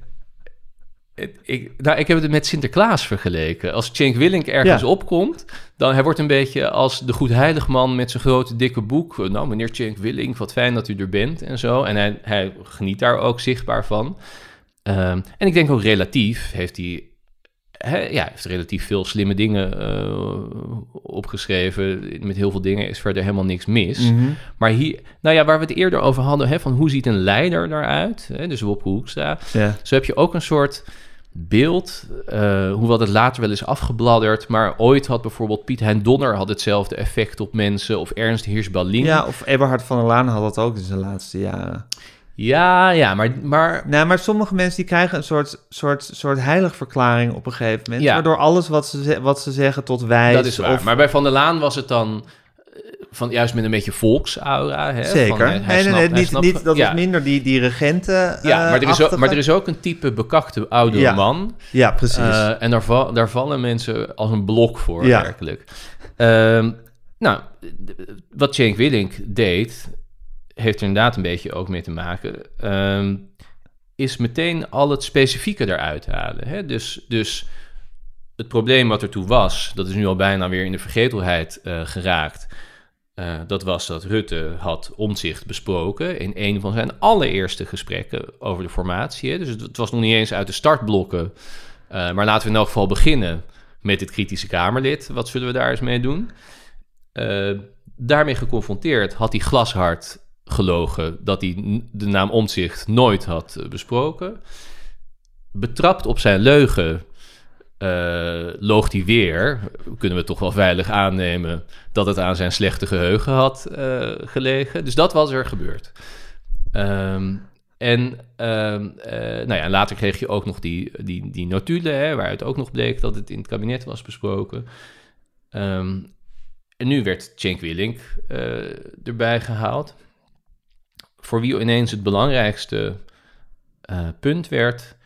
ik, nou, ik heb het met Sinterklaas vergeleken. Als Cenk Willink ergens Ja. opkomt, dan hij wordt een beetje als de goedheilig man met zijn grote dikke boek. Nou, meneer Cenk Willink, wat fijn dat u er bent en zo. En hij, hij geniet daar ook zichtbaar van. Ehm, en ik denk ook relatief heeft hij, ja, heeft relatief veel slimme dingen eh, opgeschreven. Met heel veel dingen is verder helemaal niks mis. Mhm. Maar hier, nou ja, waar we het eerder over hadden, hè, van hoe ziet een leider eruit? Hè, dus Wopke Hoekstra. Ja. Zo heb je ook een soort beeld, eh, hoewel het later wel is afgebladderd, maar ooit had bijvoorbeeld Piet Hein Donner had hetzelfde effect op mensen, of Ernst Hirschbalin. ja, of Eberhard van der Laan had dat ook in zijn laatste jaren. ja, ja, maar, maar Nou, maar sommige mensen die krijgen een soort, soort, soort heiligverklaring op een gegeven moment. Ja. Waardoor alles wat ze, wat ze zeggen tot wijs. dat is waar. Of, Maar bij Van der Laan was het dan van juist met een beetje volksaura. Hè? Zeker. Van, hij- hij nee, nee, snapt- nee, hij niet, snapt- niet, dat ja. is minder die, die regenten. Ja, maar er, is ook, maar er is ook een type bekakte oudere Ja, man. Ja, precies. Eh, en daar, va- daar vallen mensen als een blok voor, Ja. werkelijk. Ehm, nou, wat Cenk Willink deed, heeft er inderdaad een beetje ook mee te maken, ehm, is meteen al het specifieke eruit halen. Hè? Dus, dus het probleem wat er toen was, dat is nu al bijna weer in de vergetelheid eh, geraakt. Eh, dat was dat Rutte had omzicht besproken in een van zijn allereerste gesprekken over de formatie. Dus het, was nog niet eens uit de startblokken. Eh, maar laten we in elk geval beginnen met dit kritische Kamerlid. Wat zullen we daar eens mee doen? Eh, daarmee geconfronteerd had hij glashard gelogen dat hij de naam Omtzigt nooit had besproken. Betrapt op zijn leugen eh, loog hij weer. Kunnen we toch wel veilig aannemen dat het aan zijn slechte geheugen had eh, gelegen. Dus dat was er gebeurd. Ehm, en ehm, eh, nou ja, later kreeg je ook nog die, die, die notulen, hè, waaruit ook nog bleek dat het in het kabinet was besproken. Ehm, en nu werd Cenk Willink erbij gehaald. Voor wie ineens het belangrijkste punt werd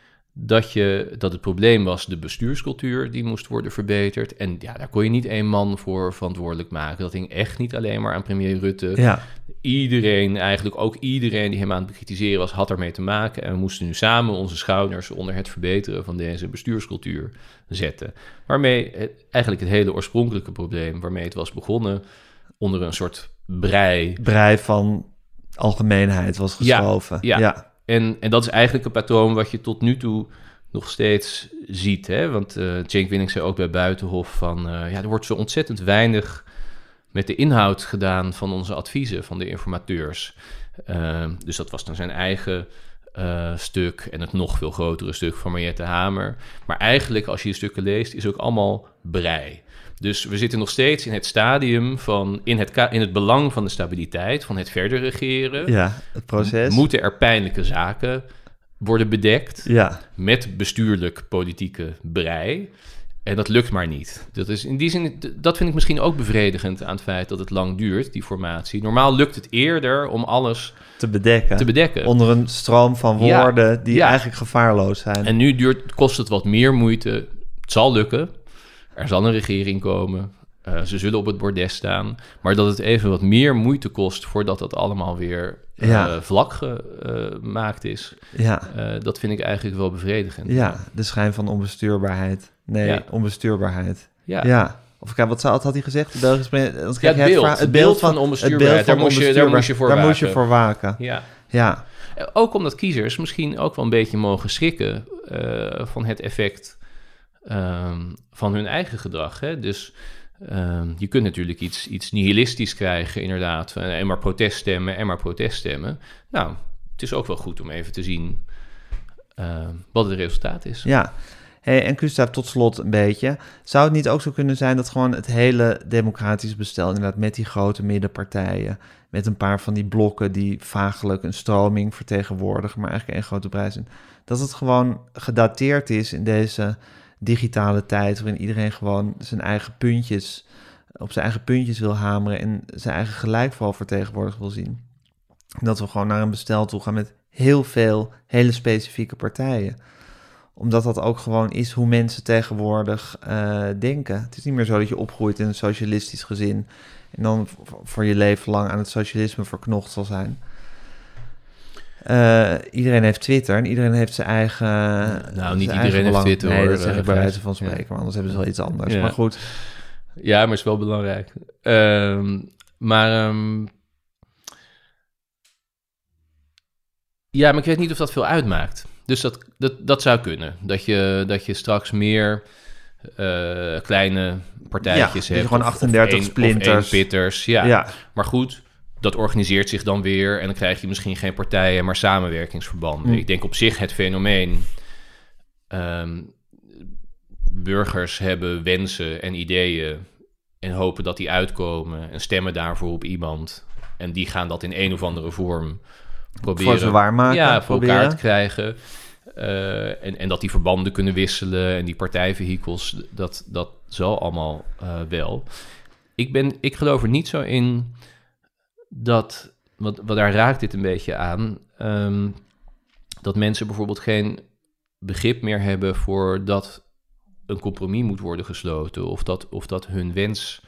dat, je, dat het probleem was de bestuurscultuur die moest worden verbeterd. En ja, daar kon je niet één man voor verantwoordelijk maken. Dat hing echt niet alleen maar aan premier Rutte. Ja, Iedereen, eigenlijk ook iedereen die hem aan het bekritiseren was, had ermee te maken. En we moesten nu samen onze schouders onder het verbeteren van deze bestuurscultuur zetten. Waarmee het, eigenlijk het hele oorspronkelijke probleem, waarmee het was begonnen, onder een soort brei brei van algemeenheid was Ja, geschoven. ja. ja. En, en dat is eigenlijk een patroon wat je tot nu toe nog steeds ziet. Hè? Want eh Cenk Winning zei ook bij Buitenhof van... eh, ja, er wordt zo ontzettend weinig met de inhoud gedaan van onze adviezen, van de informateurs. Eh, dus dat was dan zijn eigen eh, stuk en het nog veel grotere stuk van Mariette Hamer. Maar eigenlijk, als je die stukken leest, is ook allemaal brei. Dus we zitten nog steeds in het stadium van... in het, in het belang van de stabiliteit, van het verder regeren... Ja, het proces. Moeten er pijnlijke zaken worden bedekt Ja, met bestuurlijk politieke brei? En dat lukt maar niet. Dat, is in die zin, dat vind ik misschien ook bevredigend aan het feit dat het lang duurt, die formatie. Normaal lukt het eerder om alles te bedekken. te bedekken. Onder een stroom van Ja, woorden die ja. eigenlijk gevaarloos zijn. En nu duurt, kost het wat meer moeite. Het zal lukken. Er zal een regering komen. Eh, ze zullen op het bordes staan. Maar dat het even wat meer moeite kost voordat dat allemaal weer eh, Ja. vlak gemaakt is. ja, Eh, dat vind ik eigenlijk wel bevredigend. ja, de schijn van onbestuurbaarheid. Nee, Ja. onbestuurbaarheid. ja. Ja. Of kijk, wat, had hij gezegd? De Belgische Ja, het beeld. Het beeld van onbestuurbaarheid. Daar moest je- daar moest je voor Daar moest je waken. voor waken. Ja. Ja, Eh, Ook omdat kiezers misschien ook wel een beetje mogen schrikken eh, van het effect ehm, van hun eigen gedrag. Hè? Dus ehm, je kunt natuurlijk iets, iets nihilistisch krijgen, inderdaad. En maar proteststemmen en maar proteststemmen. Nou, het is ook wel goed om even te zien ehm, wat het resultaat is. ja. En Gustav, tot slot een beetje. Zou het niet ook zo kunnen zijn dat gewoon het hele democratisch bestel, inderdaad met die grote middenpartijen, met een paar van die blokken die vagelijk een stroming vertegenwoordigen, maar eigenlijk één grote prijs zijn, dat het gewoon gedateerd is in deze digitale tijd, waarin iedereen gewoon zijn eigen puntjes, op zijn eigen puntjes wil hameren en zijn eigen gelijk vooral vertegenwoordigd wil zien. Dat we gewoon naar een bestel toe gaan met heel veel hele specifieke partijen omdat dat ook gewoon is hoe mensen tegenwoordig eh, denken. Het is niet meer zo dat je opgroeit in een socialistisch gezin en dan voor je leven lang aan het socialisme verknocht zal zijn. Eh, iedereen heeft Twitter en iedereen heeft zijn eigen. Nou, niet iedereen heeft. Twitter, Nee, hoor, dat zeg ik bij wijze van spreken, maar anders hebben ze wel iets anders. Ja. Maar goed, Ja, maar is wel belangrijk. Ehm, maar ehm, ja, maar ik weet niet of dat veel uitmaakt. Dus dat, dat, dat zou kunnen. Dat je, dat je straks meer eh, kleine partijtjes Ja, hebt. gewoon of- of 38 één- of splinters. één pitters. Ja. ja. Maar goed, dat organiseert zich dan weer. En dan krijg je misschien geen partijen, maar samenwerkingsverbanden. Hm. Ik denk op zich het fenomeen. ehm, burgers hebben wensen en ideeën. En hopen dat die uitkomen. En stemmen daarvoor op iemand. En die gaan dat in een of andere vorm proberen. voor waarmaken. ja, voor proberen. elkaar te krijgen. Eh, en, en dat die verbanden kunnen wisselen en die partijvehikels, dat, dat zal allemaal eh, wel. Ik, ben, ik geloof er niet zo in dat, want, want daar raakt dit een beetje aan, ehm, dat mensen bijvoorbeeld geen begrip meer hebben voor dat een compromis moet worden gesloten of dat, of dat hun wens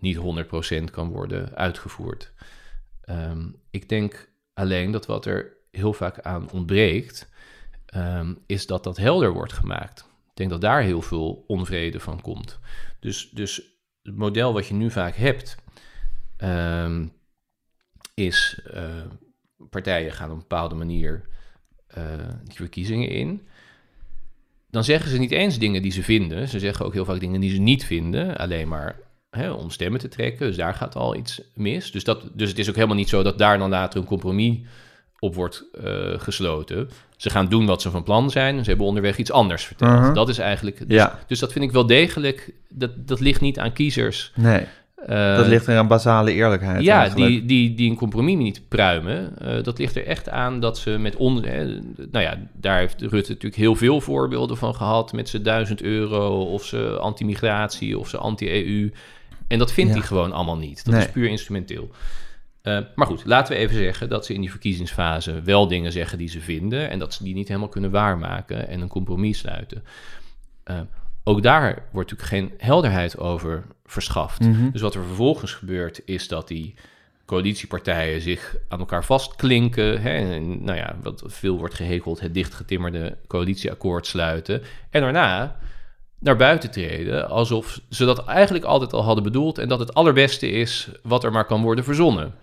niet 100% kan worden uitgevoerd. Ehm, ik denk alleen dat wat er heel vaak aan ontbreekt, ehm, is dat dat helder wordt gemaakt. Ik denk dat daar heel veel onvrede van komt. Dus, dus het model wat je nu vaak hebt, is eh, partijen gaan op een bepaalde manier eh, die verkiezingen in. Dan zeggen ze niet eens dingen die ze vinden. Ze zeggen ook heel vaak dingen die ze niet vinden. Alleen maar hè, om stemmen te trekken. Dus daar gaat al iets mis. Dus, dat, dus het is ook helemaal niet zo dat daar dan later een compromis op wordt eh, gesloten. Ze gaan doen wat ze van plan zijn. Ze hebben onderweg iets anders verteld. Mhm. Dat is eigenlijk. Dus, Ja. dus dat vind ik wel degelijk. Dat, dat ligt niet aan kiezers. Nee, Eh, dat ligt er aan basale eerlijkheid ja, eigenlijk. die, die, die een compromis niet pruimen. Eh, dat ligt er echt aan dat ze met on... Hè, nou ja, daar heeft Rutte natuurlijk heel veel voorbeelden van gehad... met zijn duizend euro of zijn anti-migratie of zijn anti-EU. En dat vindt Ja. hij gewoon allemaal niet. Dat Nee. is puur instrumenteel. Eh, maar goed, laten we even zeggen dat ze in die verkiezingsfase wel dingen zeggen die ze vinden... en dat ze die niet helemaal kunnen waarmaken en een compromis sluiten. Ook daar wordt natuurlijk geen helderheid over verschaft. Mhm. Dus wat er vervolgens gebeurt, is dat die coalitiepartijen zich aan elkaar vastklinken. Hè, en, nou ja, wat veel wordt gehekeld, het dichtgetimmerde coalitieakkoord sluiten. En daarna naar buiten treden, alsof ze dat eigenlijk altijd al hadden bedoeld en dat het allerbeste is wat er maar kan worden verzonnen.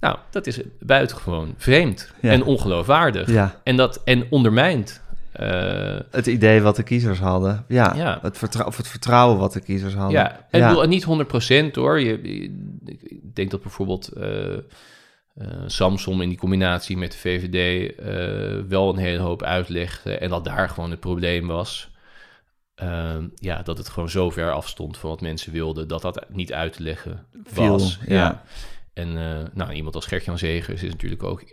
Nou, dat is buitengewoon vreemd Ja. en ongeloofwaardig. Ja, En, dat, en ondermijnt. Eh, het idee wat de kiezers hadden. Ja, Ja. Het, vertrou- of het vertrouwen wat de kiezers hadden. Ja, en bedoel, niet 100% hoor. Je, ik denk dat bijvoorbeeld eh eh, Samson in die combinatie met de VVD wel een hele hoop uitlegde en dat daar gewoon het probleem was. Ehm, ja, dat het gewoon zo ver afstond van wat mensen wilden, dat dat niet uit te leggen Viel, was. ja. En nou, iemand als Gert-Jan Zegers is natuurlijk ook...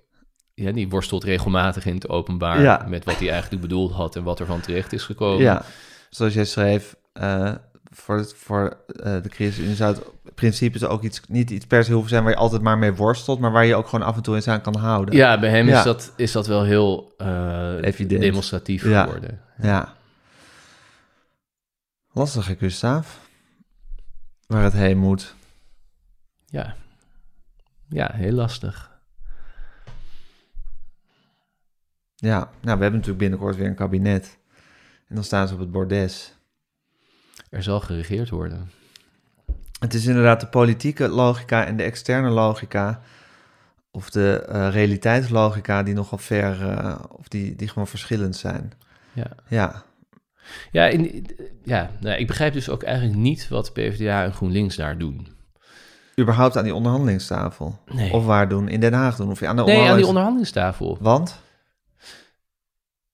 Ja, die worstelt regelmatig in het openbaar Ja. met wat hij eigenlijk bedoeld had en wat er van terecht is gekomen. Ja, zoals jij schreef, eh, voor, het, voor eh, de crisis zou het in principe ook iets, niet iets per se hoeven zijn waar je altijd maar mee worstelt, maar waar je ook gewoon af en toe eens aan kan houden. Ja, bij hem Ja. Is, dat, is dat wel heel Evident. demonstratief Ja. geworden. Ja. Lastig, hè, Gustav? Waar het heen moet. Ja. ja, heel lastig. Ja, nou, we hebben natuurlijk binnenkort weer een kabinet. En dan staan ze op het bordes. Er zal geregeerd worden. Het is inderdaad de politieke logica en de externe logica, of de eh, realiteitslogica, die nogal ver, eh, of die, die gewoon verschillend zijn. Ja, Ja, ja, in, ja nou, ik begrijp dus ook eigenlijk niet wat PvdA en GroenLinks daar doen. überhaupt aan die onderhandelingstafel. Nee, Of waar doen? In Den Haag doen? Of aan de nee aan die onderhandelings- onderhandelingstafel. Want?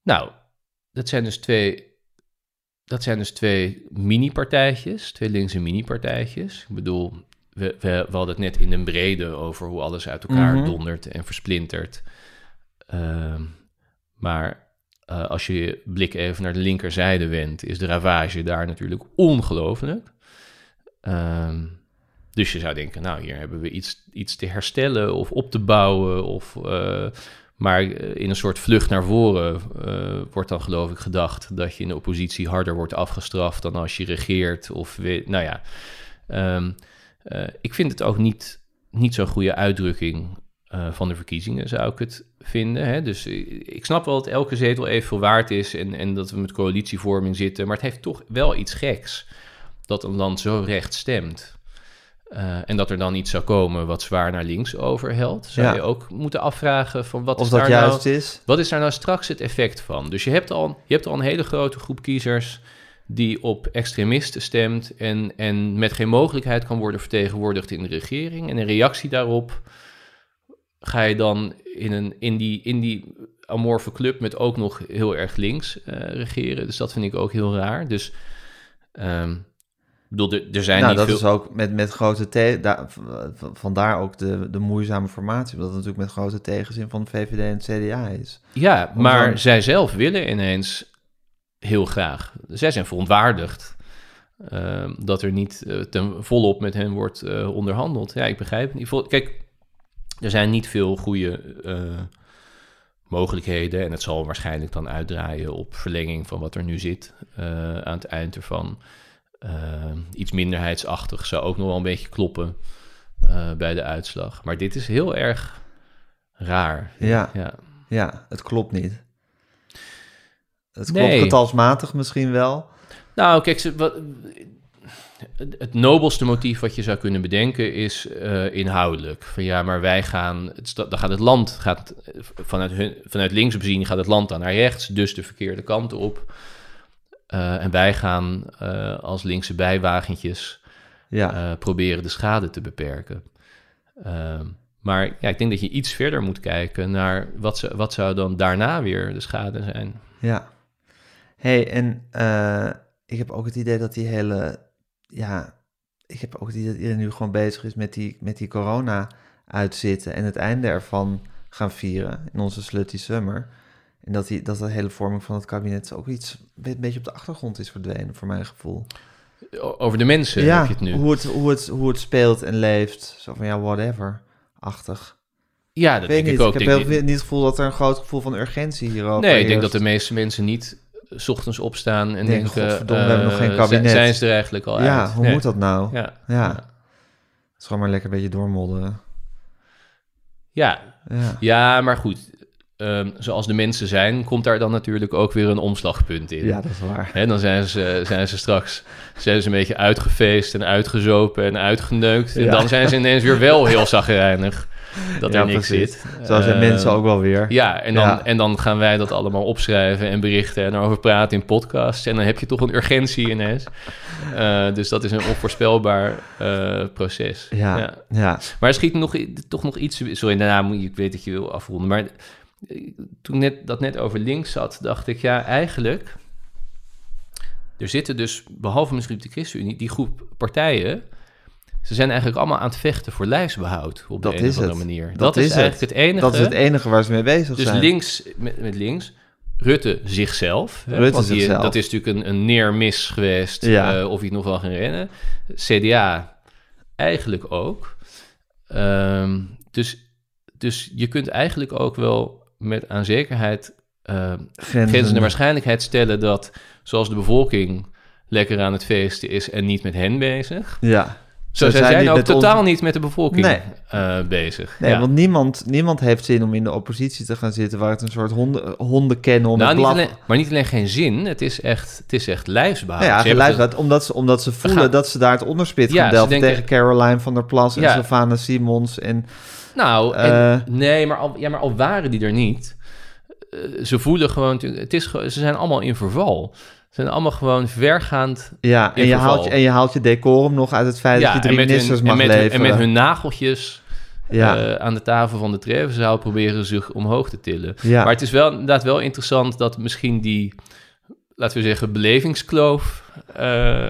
Nou, dat zijn dus twee... Dat zijn dus twee mini-partijtjes, twee linkse mini-partijtjes. Ik bedoel, we, we, we hadden het net in een brede over hoe alles uit elkaar Mhm. dondert en versplintert. Ehm, maar eh, als je je blik even naar de linkerzijde wendt, is de ravage daar natuurlijk ongelooflijk. Ehm, dus je zou denken, nou, hier hebben we iets, iets te herstellen of op te bouwen. Of, eh, maar eh, in een soort vlucht naar voren eh, wordt dan geloof ik gedacht dat je in de oppositie harder wordt afgestraft dan als je regeert. Of nou ja, Ehm, eh, ik vind het ook niet, niet zo'n goede uitdrukking van de verkiezingen, zou ik het vinden. Hè? Dus ik snap wel dat elke zetel evenveel waard is en, en dat we met coalitievorming zitten. Maar het heeft toch wel iets geks dat een land zo recht stemt. Eh, en dat er dan iets zou komen wat zwaar naar links overhelt. Zou Ja. je ook moeten afvragen van wat Of is dat daar juist nou... is? Wat is daar nou straks het effect van? Dus je hebt al, je hebt al een hele grote groep kiezers die op extremisten stemt en, en met geen mogelijkheid kan worden vertegenwoordigd in de regering. En in reactie daarop ga je dan in, een, in, die, in die amorfe club met ook nog heel erg links eh, regeren. Dus dat vind ik ook heel raar. Dus ehm, ik bedoel, er, zijn Nou, niet dat veel... is ook met, met grote te daar, v- vandaar ook de, de moeizame formatie. Omdat het natuurlijk met grote tegenzin van de VVD en het CDA is. Ja, Om maar dan- zij zelf willen ineens heel graag. Zij zijn verontwaardigd ehm, dat er niet eh, ten volop met hen wordt eh, onderhandeld. Ja, ik begrijp het niet. Kijk, er zijn niet veel goede eh, mogelijkheden. En het zal waarschijnlijk dan uitdraaien op verlenging van wat er nu zit aan het eind ervan. Ehm, iets minderheidsachtig zou ook nog wel een beetje kloppen eh, bij de uitslag. Maar dit is heel erg raar. Ja, ja. ja het klopt niet. Het Nee. klopt getalsmatig misschien wel. Nou, kijk, wat, het, nobelste motief wat je zou kunnen bedenken is eh, inhoudelijk. Van ja, maar wij gaan, het, dan gaat het land, gaat, vanuit, hun, vanuit links bezien gaat het land dan naar rechts, dus de verkeerde kant op. Eh, en wij gaan eh, als linkse bijwagentjes Ja, eh, proberen de schade te beperken. Ehm, maar ja, ik denk dat je iets verder moet kijken naar wat, ze, wat zou dan daarna weer de schade zijn. ja. hey, en ik heb ook het idee dat die hele... Ja, ik heb ook het idee dat iedereen nu gewoon bezig is met die, met die corona uitzitten... en het einde ervan gaan vieren in onze slutty summer. En dat, die, dat de hele vorming van het kabinet ook iets een beetje op de achtergrond is verdwenen, voor mijn gevoel. Over de mensen ja, heb je het nu. Hoe, het, hoe, het, hoe het speelt en leeft. Zo van, ja, whatever-achtig. Ja, dat weet denk niet, ik ook. ik heb heel, niet- het gevoel dat er een groot gevoel van urgentie hierover Nee, ik denk dat de meeste mensen niet eh, 's ochtends opstaan en Denken, denken... godverdomme, we hebben nog geen eh, kabinet. Zijn, zijn ze er eigenlijk al Ja, uit? hoe Nee. moet dat nou? Ja. Ja. Het is gewoon maar lekker een beetje doormodderen. Ja. Ja. ja, maar goed. Ehm, zoals de mensen zijn, komt daar dan natuurlijk ook weer een omslagpunt in. ja, dat is waar. Hè, dan zijn ze, zijn ze straks zijn ze een beetje uitgefeest en uitgezopen en uitgeneukt. En dan zijn ze ineens weer wel heel zagrijnig dat Ja, er niks precies. zit. Zo zijn Eh, mensen ook wel weer. Ja en, dan, Ja. en dan gaan wij dat allemaal opschrijven en berichten en erover praten in podcasts. En dan heb je toch een urgentie ineens. Eh, dus dat is een onvoorspelbaar eh, proces. Ja, Ja. Maar er schiet nog, toch nog iets... Sorry, daarna moet je... Ik weet dat je wil afronden. Maar toen net, dat net over links zat, dacht ik... Ja, eigenlijk... Er zitten dus, behalve misschien de ChristenUnie... die groep partijen... Ze zijn eigenlijk allemaal aan het vechten voor lijstbehoud... op Dat de een is of andere het. manier. Dat Dat, is is, het. eigenlijk het enige... Dat is het enige waar ze mee bezig Dus zijn. links, met, met links... Rutte zichzelf. hè, Rutte want die- zichzelf. Dat is natuurlijk een, een neermis geweest. Ja. eh, of hij het nog wel gaan rennen. CDA eigenlijk ook. Ehm, dus, dus je kunt eigenlijk ook wel met aan zekerheid uh, grenzende waarschijnlijkheid stellen dat, zoals de bevolking lekker aan het feesten is en niet met hen bezig. Ja. Zo, Zo zij zijn zijn die ook totaal ons- niet met de bevolking Nee. eh, bezig. Nee, Ja. want niemand, niemand heeft zin om in de oppositie te gaan zitten... waar het een soort honden, honden kennen om nou, niet alleen, maar niet alleen geen zin, het is echt, het is echt. Nou ja, hebben geluid, omdat, ze, omdat ze voelen gaan- dat ze daar het onderspit Ja, gaan delven denken- tegen Caroline van der Plas en Ja. Sylvana Simons. En, Nou, en- Eh. nee, maar al, ja, maar al waren die er niet, eh, ze voelen gewoon, het is, ze zijn allemaal in verval. Ze zijn allemaal gewoon vergaand. ja, en, je verval. haalt je, en je haalt je decorum nog uit het feit dat je drie met, ministers hun, mag en, met hun, leveren. en met hun nageltjes ja, eh, aan de tafel van de Trevenzaal proberen zich omhoog te tillen. ja. Maar het is wel inderdaad wel interessant dat misschien die, laten we zeggen, belevingskloof eh,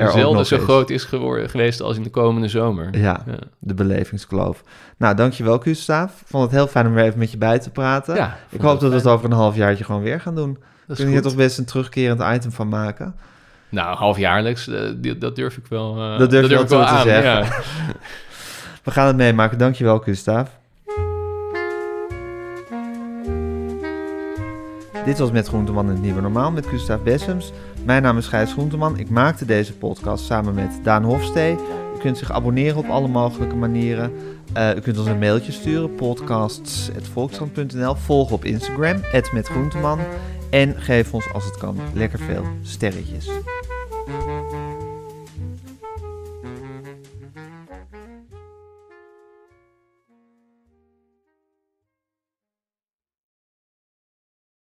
ook zelden zo is. groot is geworden, geweest als in de komende zomer. ja, Ja. de belevingskloof. Nou, dankjewel Gustav. Vond het heel fijn om weer even met je bij te praten. Ja, ik hoop dat we het over een halfjaartje gewoon weer gaan doen. Dat is kunnen hier toch best een terugkerend item van maken. Nou, halfjaarlijks, eh, dat durf ik wel, Dat durf je wel ik wel te zeggen. Ja. We gaan het meemaken. Dankjewel Gustav. Dit was Met Groenteman in het Nieuwe Normaal met Gustav Bessems. Mijn naam is Gijs Groenteman. Ik maakte deze podcast samen met Daan Hofstee. U kunt zich abonneren op alle mogelijke manieren. Eh, u kunt ons een mailtje sturen, podcasts.volkskrant.nl. Volg op Instagram, @metgroenteman. En geef ons als het kan lekker veel sterretjes.